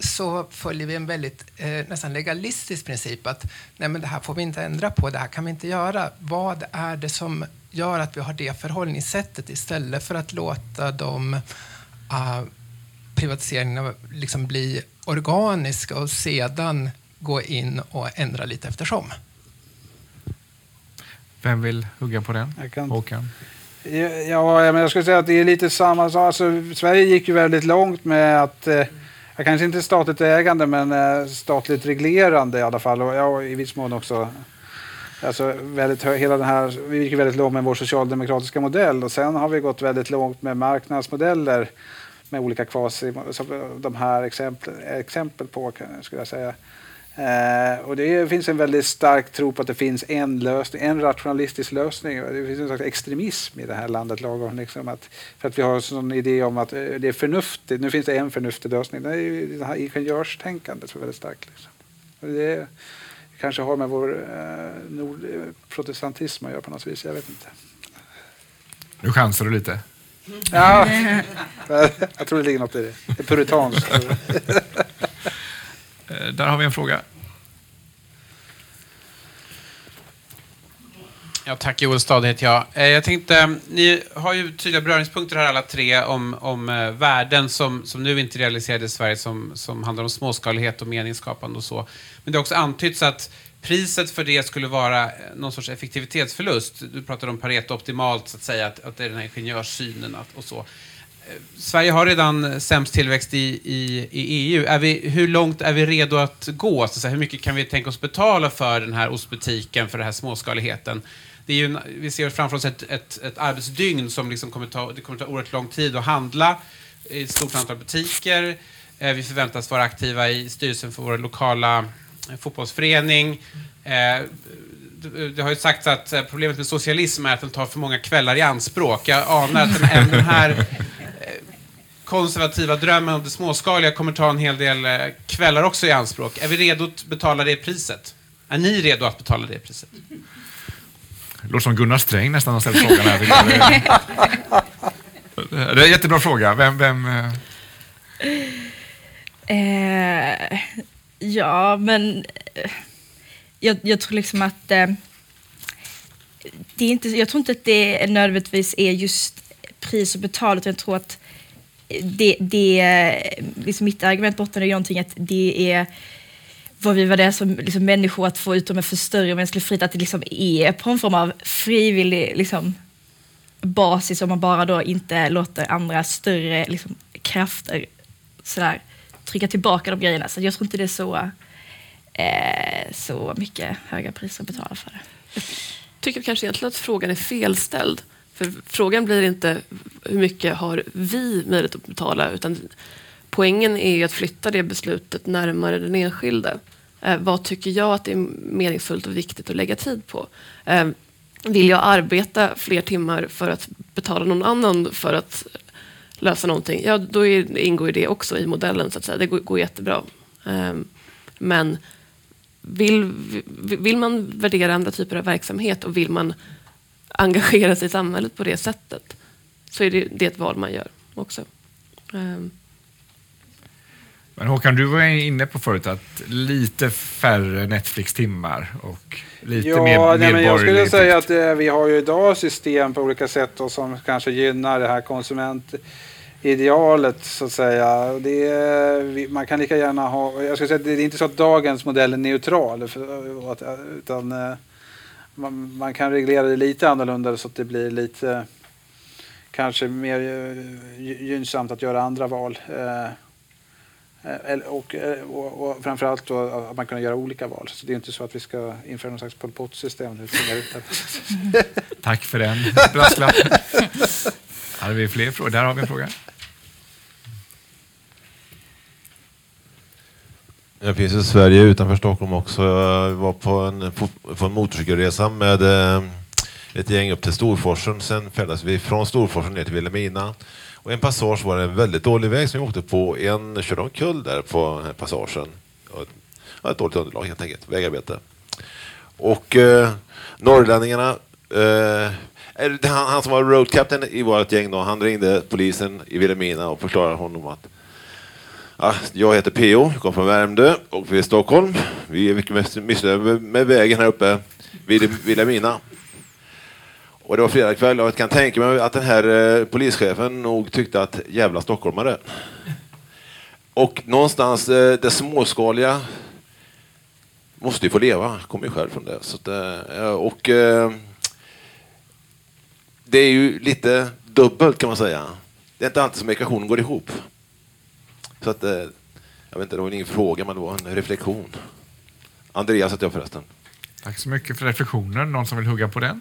så följer vi en väldigt eh, nästan legalistisk princip att nej men det här får vi inte ändra på, det här kan vi inte göra. Vad är det som gör att vi har det förhållningssättet istället för att låta de uh, privatiseringarna liksom bli organiska och sedan gå in och ändra lite eftersom? Vem vill hugga på den? Jag kan- Håkan? Ja, ja, men jag skulle säga att det är lite samma sak. Alltså, Sverige gick ju väldigt långt med att, eh, ja, kanske inte statligt ägande, men eh, statligt reglerande i alla fall. Och ja, i viss mån också. Alltså, väldigt hela den här, vi gick väldigt långt med vår socialdemokratiska modell och sen har vi gått väldigt långt med marknadsmodeller med olika kvasi, som de här exempel, exempel på skulle jag säga. Eh, och det finns en väldigt stark tro på att det finns en lösning, en rationalistisk lösning. Det finns en slags extremism i det här landet lagom. Liksom att, för att vi har en sån idé om att eh, det är förnuftigt. Nu finns det en förnuftig lösning. Det är ju det här ingenjörstänkandet som är väldigt starkt. Liksom. Det kanske har med vår eh, nord, protestantism att göra på något vis. Jag vet inte. Nu chansar du lite. Ja, <laughs> jag tror det ligger något i det. Det är puritanskt. <laughs> Eh, där har vi en fråga. Ja, tack, Joel Stad heter jag. Eh, jag tänkte, eh, ni har ju tydliga beröringspunkter här alla tre om, om värden som, som nu inte realiserade i Sverige som, som handlar om småskalighet och meningsskapande och så. Men det har också antytts att priset för det skulle vara någon sorts effektivitetsförlust. Du pratade om Pareto optimalt, så att säga, att, att det är den här ingenjörssynen och så. Sverige har redan sämst tillväxt i, i, i EU. Är vi, hur långt är vi redo att gå? Så hur mycket kan vi tänka oss betala för den här ostbutiken, för den här småskaligheten? Det är ju, vi ser framför oss ett, ett, ett arbetsdygn som liksom kommer ta, det kommer ta oerhört lång tid att handla i ett stort antal butiker. Eh, vi förväntas vara aktiva i styrelsen för vår lokala eh, fotbollsförening. Eh, det har ju sagts att eh, problemet med socialism är att den tar för många kvällar i anspråk. Jag anar att den här konservativa drömmen om det småskaliga kommer ta en hel del kvällar också i anspråk. Är vi redo att betala det priset? Är ni redo att betala det priset? Det låter som Gunnar Sträng nästan har ställt frågan här. <laughs> Det är en jättebra fråga. Vem... vem eh, ja, men eh, jag, jag, tror liksom att eh, det är inte, jag tror inte att det nödvändigtvis är just pris och betal, utan jag tror att det, det liksom mitt argument bottnar i någonting att det är vad vi var det som liksom, människor att få utrymme för större mänsklig frihet, att det liksom är på en form av frivillig liksom, basis om man bara då inte låter andra större liksom, krafter sådär, trycka tillbaka de grejerna. Så jag tror inte det är så, eh, så mycket höga priser att betala för det. Jag tycker kanske egentligen att frågan är felställd. För frågan blir inte hur mycket har vi möjlighet att betala, utan poängen är ju att flytta det beslutet närmare den enskilde. Eh, vad tycker jag att det är meningsfullt och viktigt att lägga tid på? Eh, vill jag arbeta fler timmar för att betala någon annan för att lösa någonting? Ja, då är, ingår det också i modellen, så att säga. Det går, går jättebra. Eh, men vill, vill man värdera andra typer av verksamhet och vill man engagera sig i samhället på det sättet så är det, det ett val man gör också. Um, men Håkan, du var inne på förut att lite färre Netflix-timmar och lite ja, mer nej, men Jag skulle säga att eh, vi har ju idag system på olika sätt då, som kanske gynnar det här konsumentidealet så att säga. Det är, man kan lika gärna ha, jag skulle säga det är inte så att dagens modell är neutral för, utan eh, man, man, kan reglera det lite annorlunda så att det blir lite kanske mer eh, gynnsamt att göra andra val. Eh, eh och, eh, och, och framförallt då att man kan göra olika val. Så det är inte så att vi ska införa någon slags Pol Pot-system. <laughs> Tack för den brasklappen. Hade vi fler frågor? Där har vi en fråga. Jag finns i Sverige utanför Stockholm också. Jag var på en, på en motorcykelresa med eh, ett gäng upp till Storforsen. Sen färdades vi från Storforsen ner till Vilhelmina. Och en passage var det en väldigt dålig väg som vi åkte på. En körde omkull där på den här passagen. Och ett dåligt underlag helt enkelt, vägarbete. Och eh, norrlänningarna, eh, han, han, som var road captain i vårt gäng då, han ringde polisen i Vilhelmina och förklarade honom att Ja, jag heter P.O. jag kommer från Värmdö och vi är i Stockholm. Vi är mycket missnöjda med, vägen här uppe vid Vilhelmina. Och det var fredag kväll och jag kan tänka mig att den här eh, polischefen nog tyckte att jävla stockholmare. Och någonstans eh, det småskaliga måste ju få leva, kommer ju själv från det. Så att, eh, och det är ju lite dubbelt kan man säga. Det är inte alltid som ekvationen går ihop. Så att, eh, jag vet inte, det var ingen fråga men det var en reflektion. Andreas heter jag förresten. Tack så mycket för reflektionen. Någon som vill hugga på den?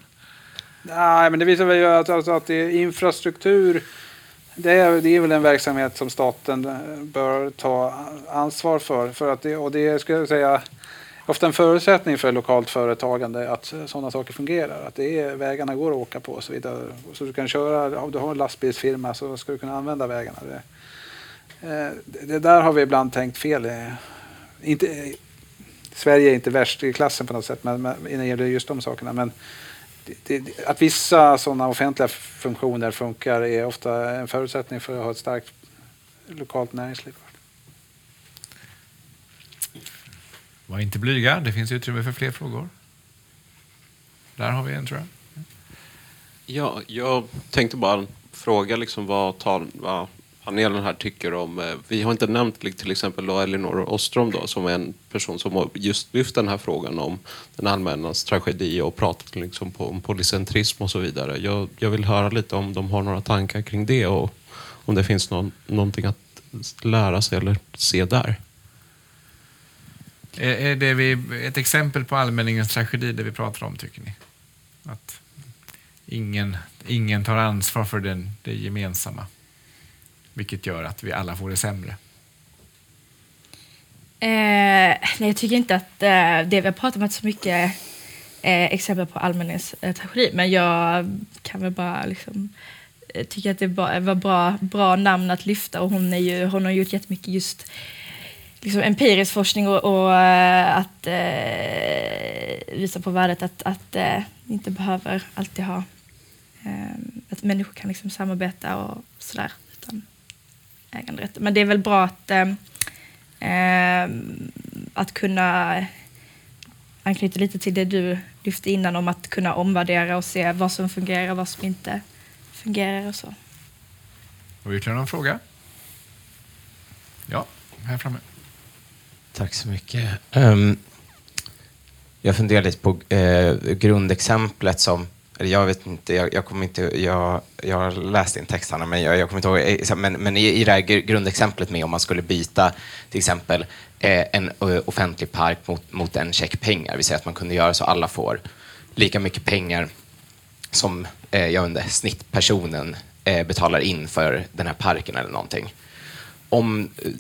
Nej, men det visar väl att, alltså, att det är infrastruktur. Det är, det är väl en verksamhet som staten eh, bör ta ansvar för. för att det, och det skulle jag säga ofta en förutsättning för lokalt företagande att sådana saker fungerar. Att det är, vägarna går att åka på och så vidare. Så du kan köra, om du har en lastbilsfirma så ska du kunna använda vägarna. Det, eh, det där har vi ibland tänkt fel. Inte, Sverige är inte värst i klassen på något sätt men, men, när det gäller just de sakerna. Men det, att vissa sådana offentliga funktioner funkar är ofta en förutsättning för att ha ett starkt lokalt näringsliv. Var inte blyga, det finns utrymme för fler frågor. Där har vi en tror jag. Ja, jag tänkte bara fråga liksom vad, tar, vad panelen här tycker om... Eh, vi har inte nämnt till exempel då Elinor Ostrom då, som är en person som har just lyft den här frågan om den allmännas tragedi och pratat liksom på, om polycentrism och så vidare. Jag, jag vill höra lite om de har några tankar kring det och om det finns någon, någonting att lära sig eller se där. Är, är det vi, ett exempel på allmänningens tragedi det vi pratar om, tycker ni? Att ingen, ingen tar ansvar för den, det gemensamma, vilket gör att vi alla får det sämre. Eh, nej, jag tycker inte att eh, det vi har pratat om är så mycket eh, exempel på allmänhetens eh, tragedi, men jag kan väl bara liksom, eh, tycka att det var bra, bra namn att lyfta. Och hon, är ju, hon har gjort jättemycket just liksom empirisk forskning och, och eh, att eh, visa på värdet att, att eh, inte behöver alltid ha att människor kan liksom samarbeta och sådär utan äganderätt. Men det är väl bra att, att kunna anknyta lite till det du lyfte innan om att kunna omvärdera och se vad som fungerar och vad som inte fungerar och så. Har vi ytterligare någon fråga? Ja, här framme. Tack så mycket. Um, jag funderar lite på uh, grundexemplet som jag vet inte, jag, jag kommer inte, jag, jag har läst din text Hanna, men jag, jag kommer inte ihåg, eh, men, men i, i det här grundexemplet med om man skulle byta till exempel eh, en eh, offentlig park mot, mot en check pengar, vi säger att man kunde göra så alla får lika mycket pengar som eh, jag under snittpersonen eh, betalar in för den här parken eller någonting. Om eh,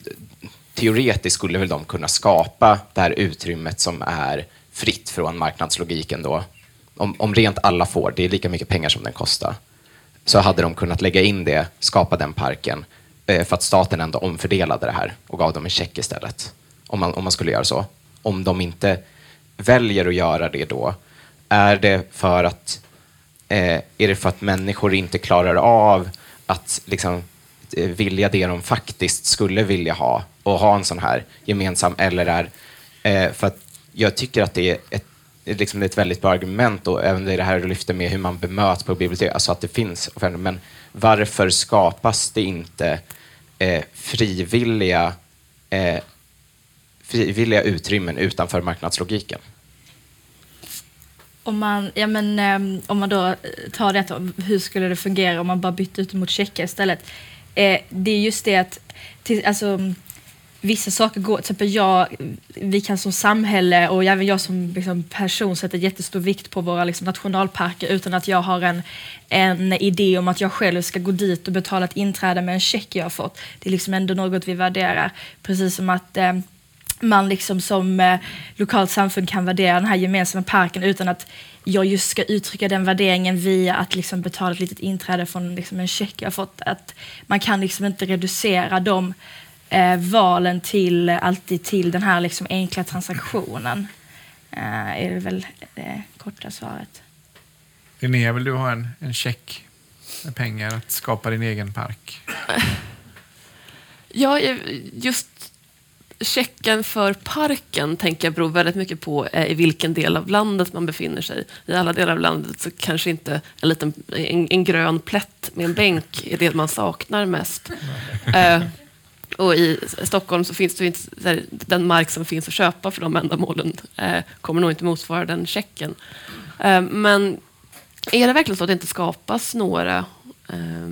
teoretiskt skulle väl de kunna skapa det här utrymmet som är fritt från marknadslogiken då. Om, om rent alla får, det är lika mycket pengar som den kostar, så hade de kunnat lägga in det, skapa den parken, eh, för att staten ändå omfördelade det här och gav dem en check istället. Om man, om man skulle göra så. Om de inte väljer att göra det då, är det för att, eh, är det för att människor inte klarar av att liksom, eh, vilja det de faktiskt skulle vilja ha och ha en sån här gemensam LRR. Eh, för att jag tycker att det är ett, liksom ett väldigt bra argument och även det här du lyfter med hur man bemöts på bibliotek, alltså att det finns offentligt. Men varför skapas det inte eh, frivilliga, eh, frivilliga utrymmen utanför marknadslogiken? Om man, ja men, eh, om man då tar det, hur skulle det fungera om man bara bytte ut mot checkar istället? Eh, det är just det att till, alltså, vissa saker går, till exempel jag, vi kan som samhälle och även jag som liksom, person sätter jättestor vikt på våra liksom, nationalparker utan att jag har en, en idé om att jag själv ska gå dit och betala ett inträde med en check jag har fått. Det är liksom ändå något vi värderar. Precis som att eh, man liksom som eh, lokalt samfund kan värdera den här gemensamma parken utan att jag just ska uttrycka den värderingen via att liksom betala ett litet inträde från liksom en check jag har fått. Att man kan liksom inte reducera de eh, valen till alltid till den här liksom enkla transaktionen. Eh, är det väl det korta svaret. Linnea, vill du ha en, en check med pengar att skapa din egen park? Ja, just checken för parken tänker jag beror väldigt mycket på eh, i vilken del av landet man befinner sig. I alla delar av landet så kanske inte en, liten, en, en grön plätt med en bänk är det man saknar mest. <laughs> Eh, och i Stockholm så finns det inte, här, den mark som finns att köpa för de ändamålen eh, kommer nog inte motsvara den checken. Eh, men är det verkligen så att det inte skapas några eh,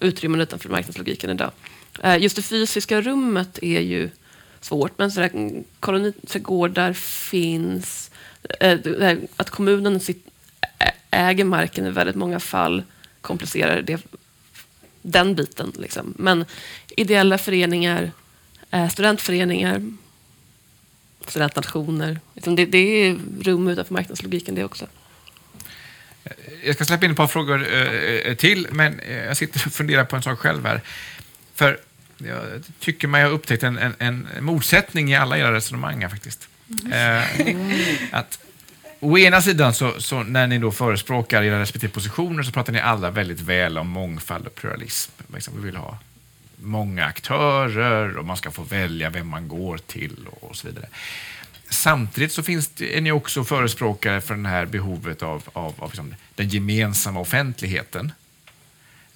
utrymmen utanför marknadslogiken idag? Eh, just det fysiska rummet är ju svårt, men sådär, mm, koloniträdgårdar finns. Eh, att kommunen äger marken i väldigt många fall komplicerar det, den biten. Liksom. Men ideella föreningar, eh, studentföreningar, studentnationer. Liksom det, det är rum utanför marknadslogiken det också. Jag ska släppa in ett par frågor till, men jag sitter och funderar på en sak själv här. För jag tycker mig ha upptäckt en, en, en motsättning i alla era resonemang här, faktiskt. Mm. Eh, att, å ena sidan, så, så, när ni då förespråkar era respektive positioner, så pratar ni alla väldigt väl om mångfald och pluralism. Liksom, vi vill ha många aktörer och man ska få välja vem man går till och, och så vidare. Samtidigt så finns det, är ni också förespråkare för det här behovet av, av, av liksom den gemensamma offentligheten.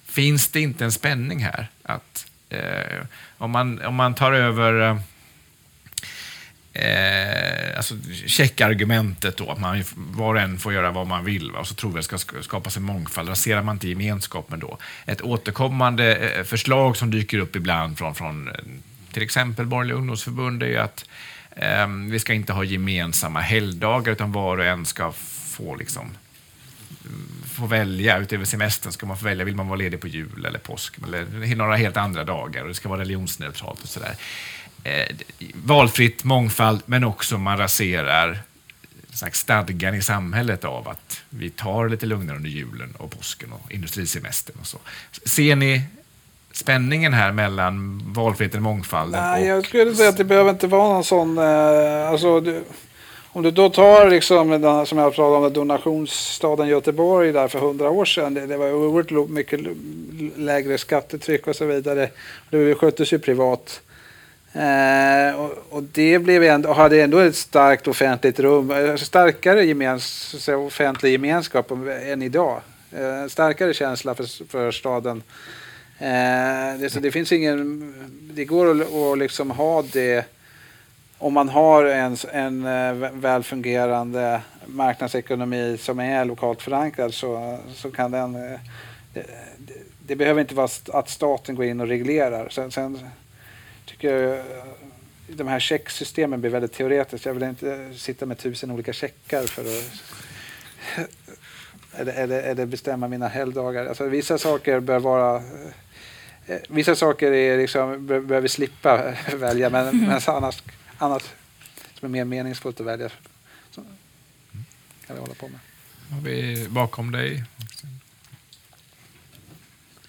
Finns det inte en spänning här? Att eh, om, man, om man tar över eh, eh, alltså checkargumentet då, att man, var och en får göra vad man vill va? och så tror vi att det ska skapas en mångfald. Raserar man inte gemenskapen då? Ett återkommande eh, förslag som dyker upp ibland från, från eh, till exempel Borgerliga ungdomsförbund är ju att eh, vi ska inte ha gemensamma helgdagar utan var och en ska få liksom få välja, utöver semestern ska man få välja, vill man vara ledig på jul eller påsk eller några helt andra dagar och det ska vara religionsneutralt och sådär eh, valfritt, mångfald, men också man raserar stadgan i samhället av att vi tar lite lugnare under julen och påsken och industrisemestern och så. Ser ni spänningen här mellan valfriheten och mångfalden? Nej, och... jag skulle säga att det behöver inte vara någon sån... Eh, alltså, du, om du då tar, liksom, den, som jag pratade om, donationsstaden Göteborg där för hundra år sedan. Det, det var oerhört mycket lägre skattetryck och så vidare. Det sköttes ju privat. Eh, och, och, det blev ändå, och hade ändå ett starkt offentligt rum, eh, starkare gemens, offentlig gemenskap än idag. Eh, starkare känsla för, för staden. Eh, det, så det finns ingen, det går att, att liksom ha det om man har en, en eh, välfungerande marknadsekonomi som är lokalt förankrad så, så kan den... Det, det, det behöver inte vara att staten går in och reglerar. Sen, sen tycker jag de här checksystemen blir väldigt teoretiska. Jag vill inte sitta med tusen olika checkar för att eller, eller, eller bestämma mina helgdagar. Alltså, vissa saker bör vara eh, Vissa saker är liksom, behöver vi slippa <laughs> välja, men, men annars, annat som är mer meningsfullt att välja så kan vi hålla på med. Har vi bakom dig?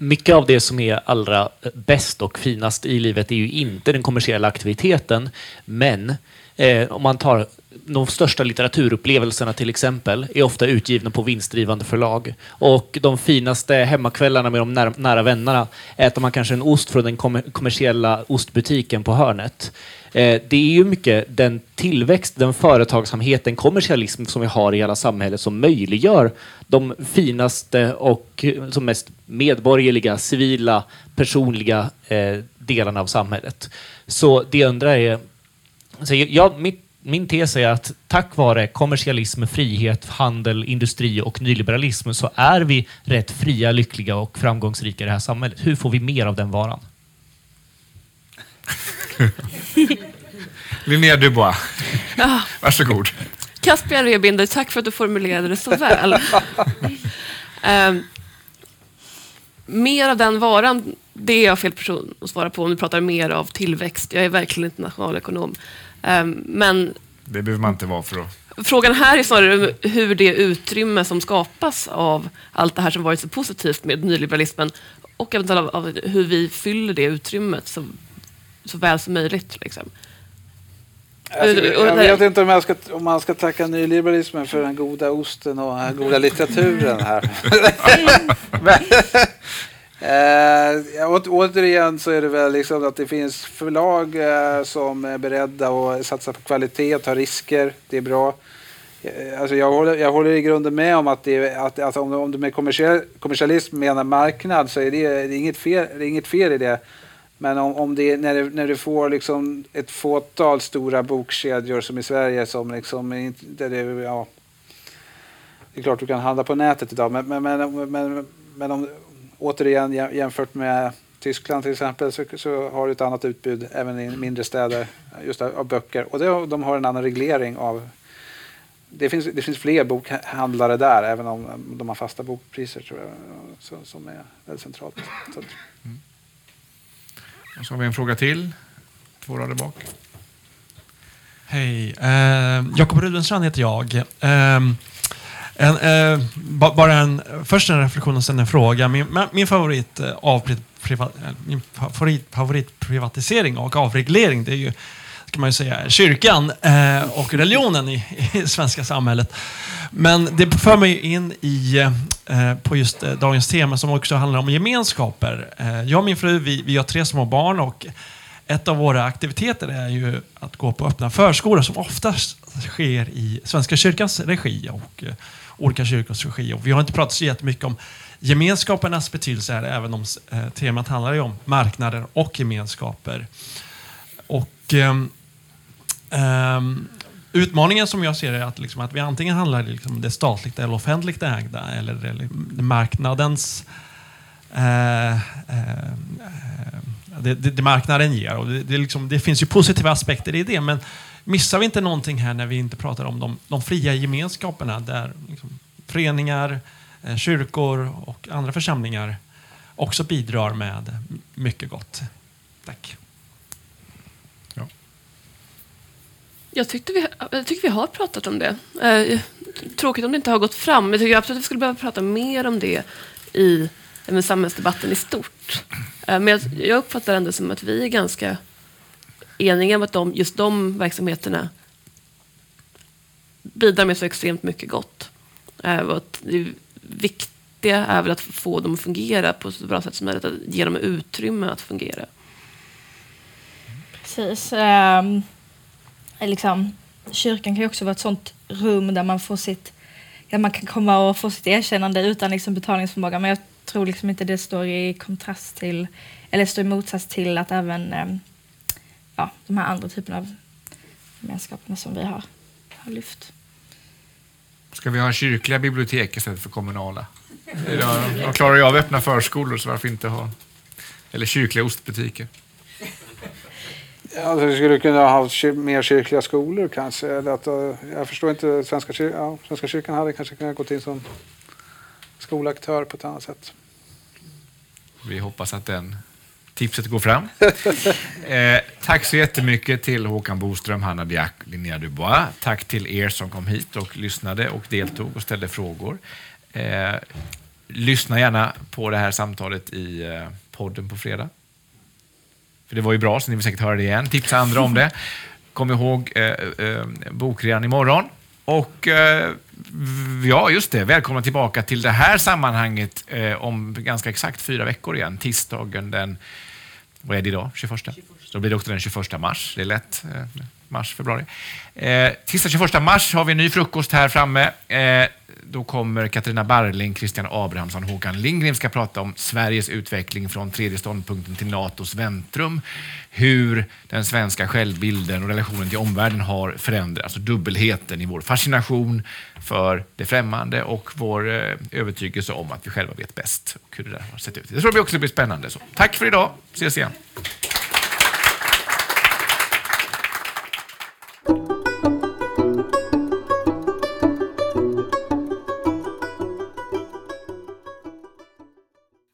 Mycket av det som är allra bäst och finast i livet är ju inte den kommersiella aktiviteten. Men eh, om man tar de största litteraturupplevelserna till exempel är ofta utgivna på vinstdrivande förlag. Och de finaste hemmakvällarna med de nära, nära vännerna äter man kanske en ost från den kommersiella ostbutiken på hörnet. Eh, det är ju mycket den tillväxt, den företagsamhet, den kommersialism som vi har i hela samhället som möjliggör de finaste och eh, som mest medborgerliga, civila, personliga eh, delarna av samhället. Så det jag undrar är, så jag, mitt, min tes är att tack vare kommersialism, frihet, handel, industri och nyliberalism så är vi rätt fria, lyckliga och framgångsrika i det här samhället. Hur får vi mer av den varan? <laughs> <laughs> Linnea Dubois, ja. varsågod. Caspian Rebinder, tack för att du formulerade det så väl. um, <laughs> mer av den varan, det är jag fel person att svara på om du pratar mer av tillväxt. Jag är verkligen inte nationalekonom. Um, men det behöver man inte vara för att... Frågan här är snarare hur det utrymme som skapas av allt det här som varit så positivt med nyliberalismen och eventuellt av, av hur vi fyller det utrymmet så, så väl som möjligt. Liksom. Alltså, jag vet inte om, jag ska, om man ska tacka nyliberalismen för den goda osten och den goda litteraturen här. <laughs> eh, å, återigen så är det väl liksom att det finns förlag eh, som är beredda att satsa på kvalitet och ta risker. Det är bra. Eh, alltså jag, håller, jag håller i grunden med om att, det, att alltså om, om du med kommersiell, kommersialism menar marknad så är det, det, är inget fel, det är inget fel i det. Men om, om det, när, det, när du får liksom ett fåtal stora bokkedjor som i Sverige som liksom, där det, ja, det är klart du kan handla på nätet idag, men, men, men, men, men om, återigen jämfört med Tyskland till exempel så, så, har du ett annat utbud även i mindre städer just av, av böcker. Och det, de har en annan reglering av det finns, det finns fler bokhandlare där, även om de har fasta bokpriser tror jag, så, som är väldigt centralt. Så. Mm. Och så har vi en fråga till. Två rader bak. Hej. Eh, Jakob Rudenstrand heter jag. Eh, en, eh, bara en, först en reflektion och sen en fråga. Min, min, favorit, eh, av, priva, eh, min favorit, favoritprivatisering och avreglering det är ju ska man ju säga, kyrkan eh, och religionen i, i svenska samhället. Men det för mig in i, eh, på just eh, dagens tema som också handlar om gemenskaper. Eh, jag och min fru, vi, vi har tre små barn och ett av våra aktiviteter är ju att gå på öppna förskolor som oftast sker i Svenska kyrkans regi och eh, olika kyrkors regi. Och vi har inte pratat så jättemycket om gemenskapernas betydelse här, även om eh, temat handlar ju om marknader och gemenskaper. Och ehm, ehm Utmaningen som jag ser är att, liksom, att vi antingen handlar liksom det statligt eller offentligt ägda eller det, liksom marknadens eh, eh, eh, det, det, det, marknaden ger. Och det, det, liksom, det, finns ju positiva aspekter i det, men missar vi inte någonting här när vi inte pratar om de, de fria gemenskaperna där liksom, föreningar, eh, kyrkor och andra församlingar också bidrar med mycket gott. Tack. Jag, tyckte vi, jag tycker vi har pratat om det. Eh, tråkigt om det inte har gått fram. Jag tycker absolut att vi skulle behöva prata mer om det i med samhällsdebatten i stort. Eh, men jag, jag uppfattar ändå som att vi är ganska eniga om att de, just de verksamheterna bidrar med så extremt mycket gott. Eh, och att det viktiga är väl att få dem att fungera på så bra sätt som möjligt, att ge dem utrymme att fungera. Precis. Um, Eh, liksom, kyrkan kan ju också vara ett sånt rum där man får sitt ja, man kan komma och få sitt erkännande utan liksom betalningsförmåga. Men jag tror liksom inte det står i kontrast till, eller står i motsats till att även eh, ja, de här andra typerna av gemenskaperna som vi har, har lyft. Ska vi ha kyrkliga bibliotek istället för kommunala? De klarar ju av öppna förskolor, så varför inte ha... Eller kyrkliga ostbutiker. Alltså, vi skulle kunna ha mer kyrkliga skolor kanske. Att, eh, jag förstår inte, Svenska, kyr ja, Svenska kyrkan hade kanske kunnat gå in som skolaktör på ett annat sätt. Vi hoppas att den tipset går fram. <laughs> eh, tack så jättemycket till Håkan Boström, Hanna Diak, Linnea Dubois. Tack till er som kom hit och lyssnade och deltog och ställde frågor. Eh, lyssna gärna på det här samtalet i eh, podden på fredag. För det var ju bra, så ni vill säkert höra det igen. Tipsa andra om det. Kom ihåg eh, eh, bokrean imorgon. Och eh, ja, just det. Välkomna tillbaka till det här sammanhanget eh, om ganska exakt fyra veckor igen. Tisdagen den, vad är det idag? 21? 21. Då blir det också den 21 mars. Det är lätt. Eh, mars, februari. Eh, tisdag 21 mars har vi en ny frukost här framme. Då kommer Katarina Barling, Christian Abrahamsson och Håkan Lindgren ska prata om Sveriges utveckling från tredje ståndpunkten till NATOs väntrum. Hur den svenska självbilden och relationen till omvärlden har förändrats. Alltså dubbelheten i vår fascination för det främmande och vår eh, övertygelse om att vi själva vet bäst och hur det där har sett ut. Det tror jag också blir spännande. Så, tack för idag. Ses igen.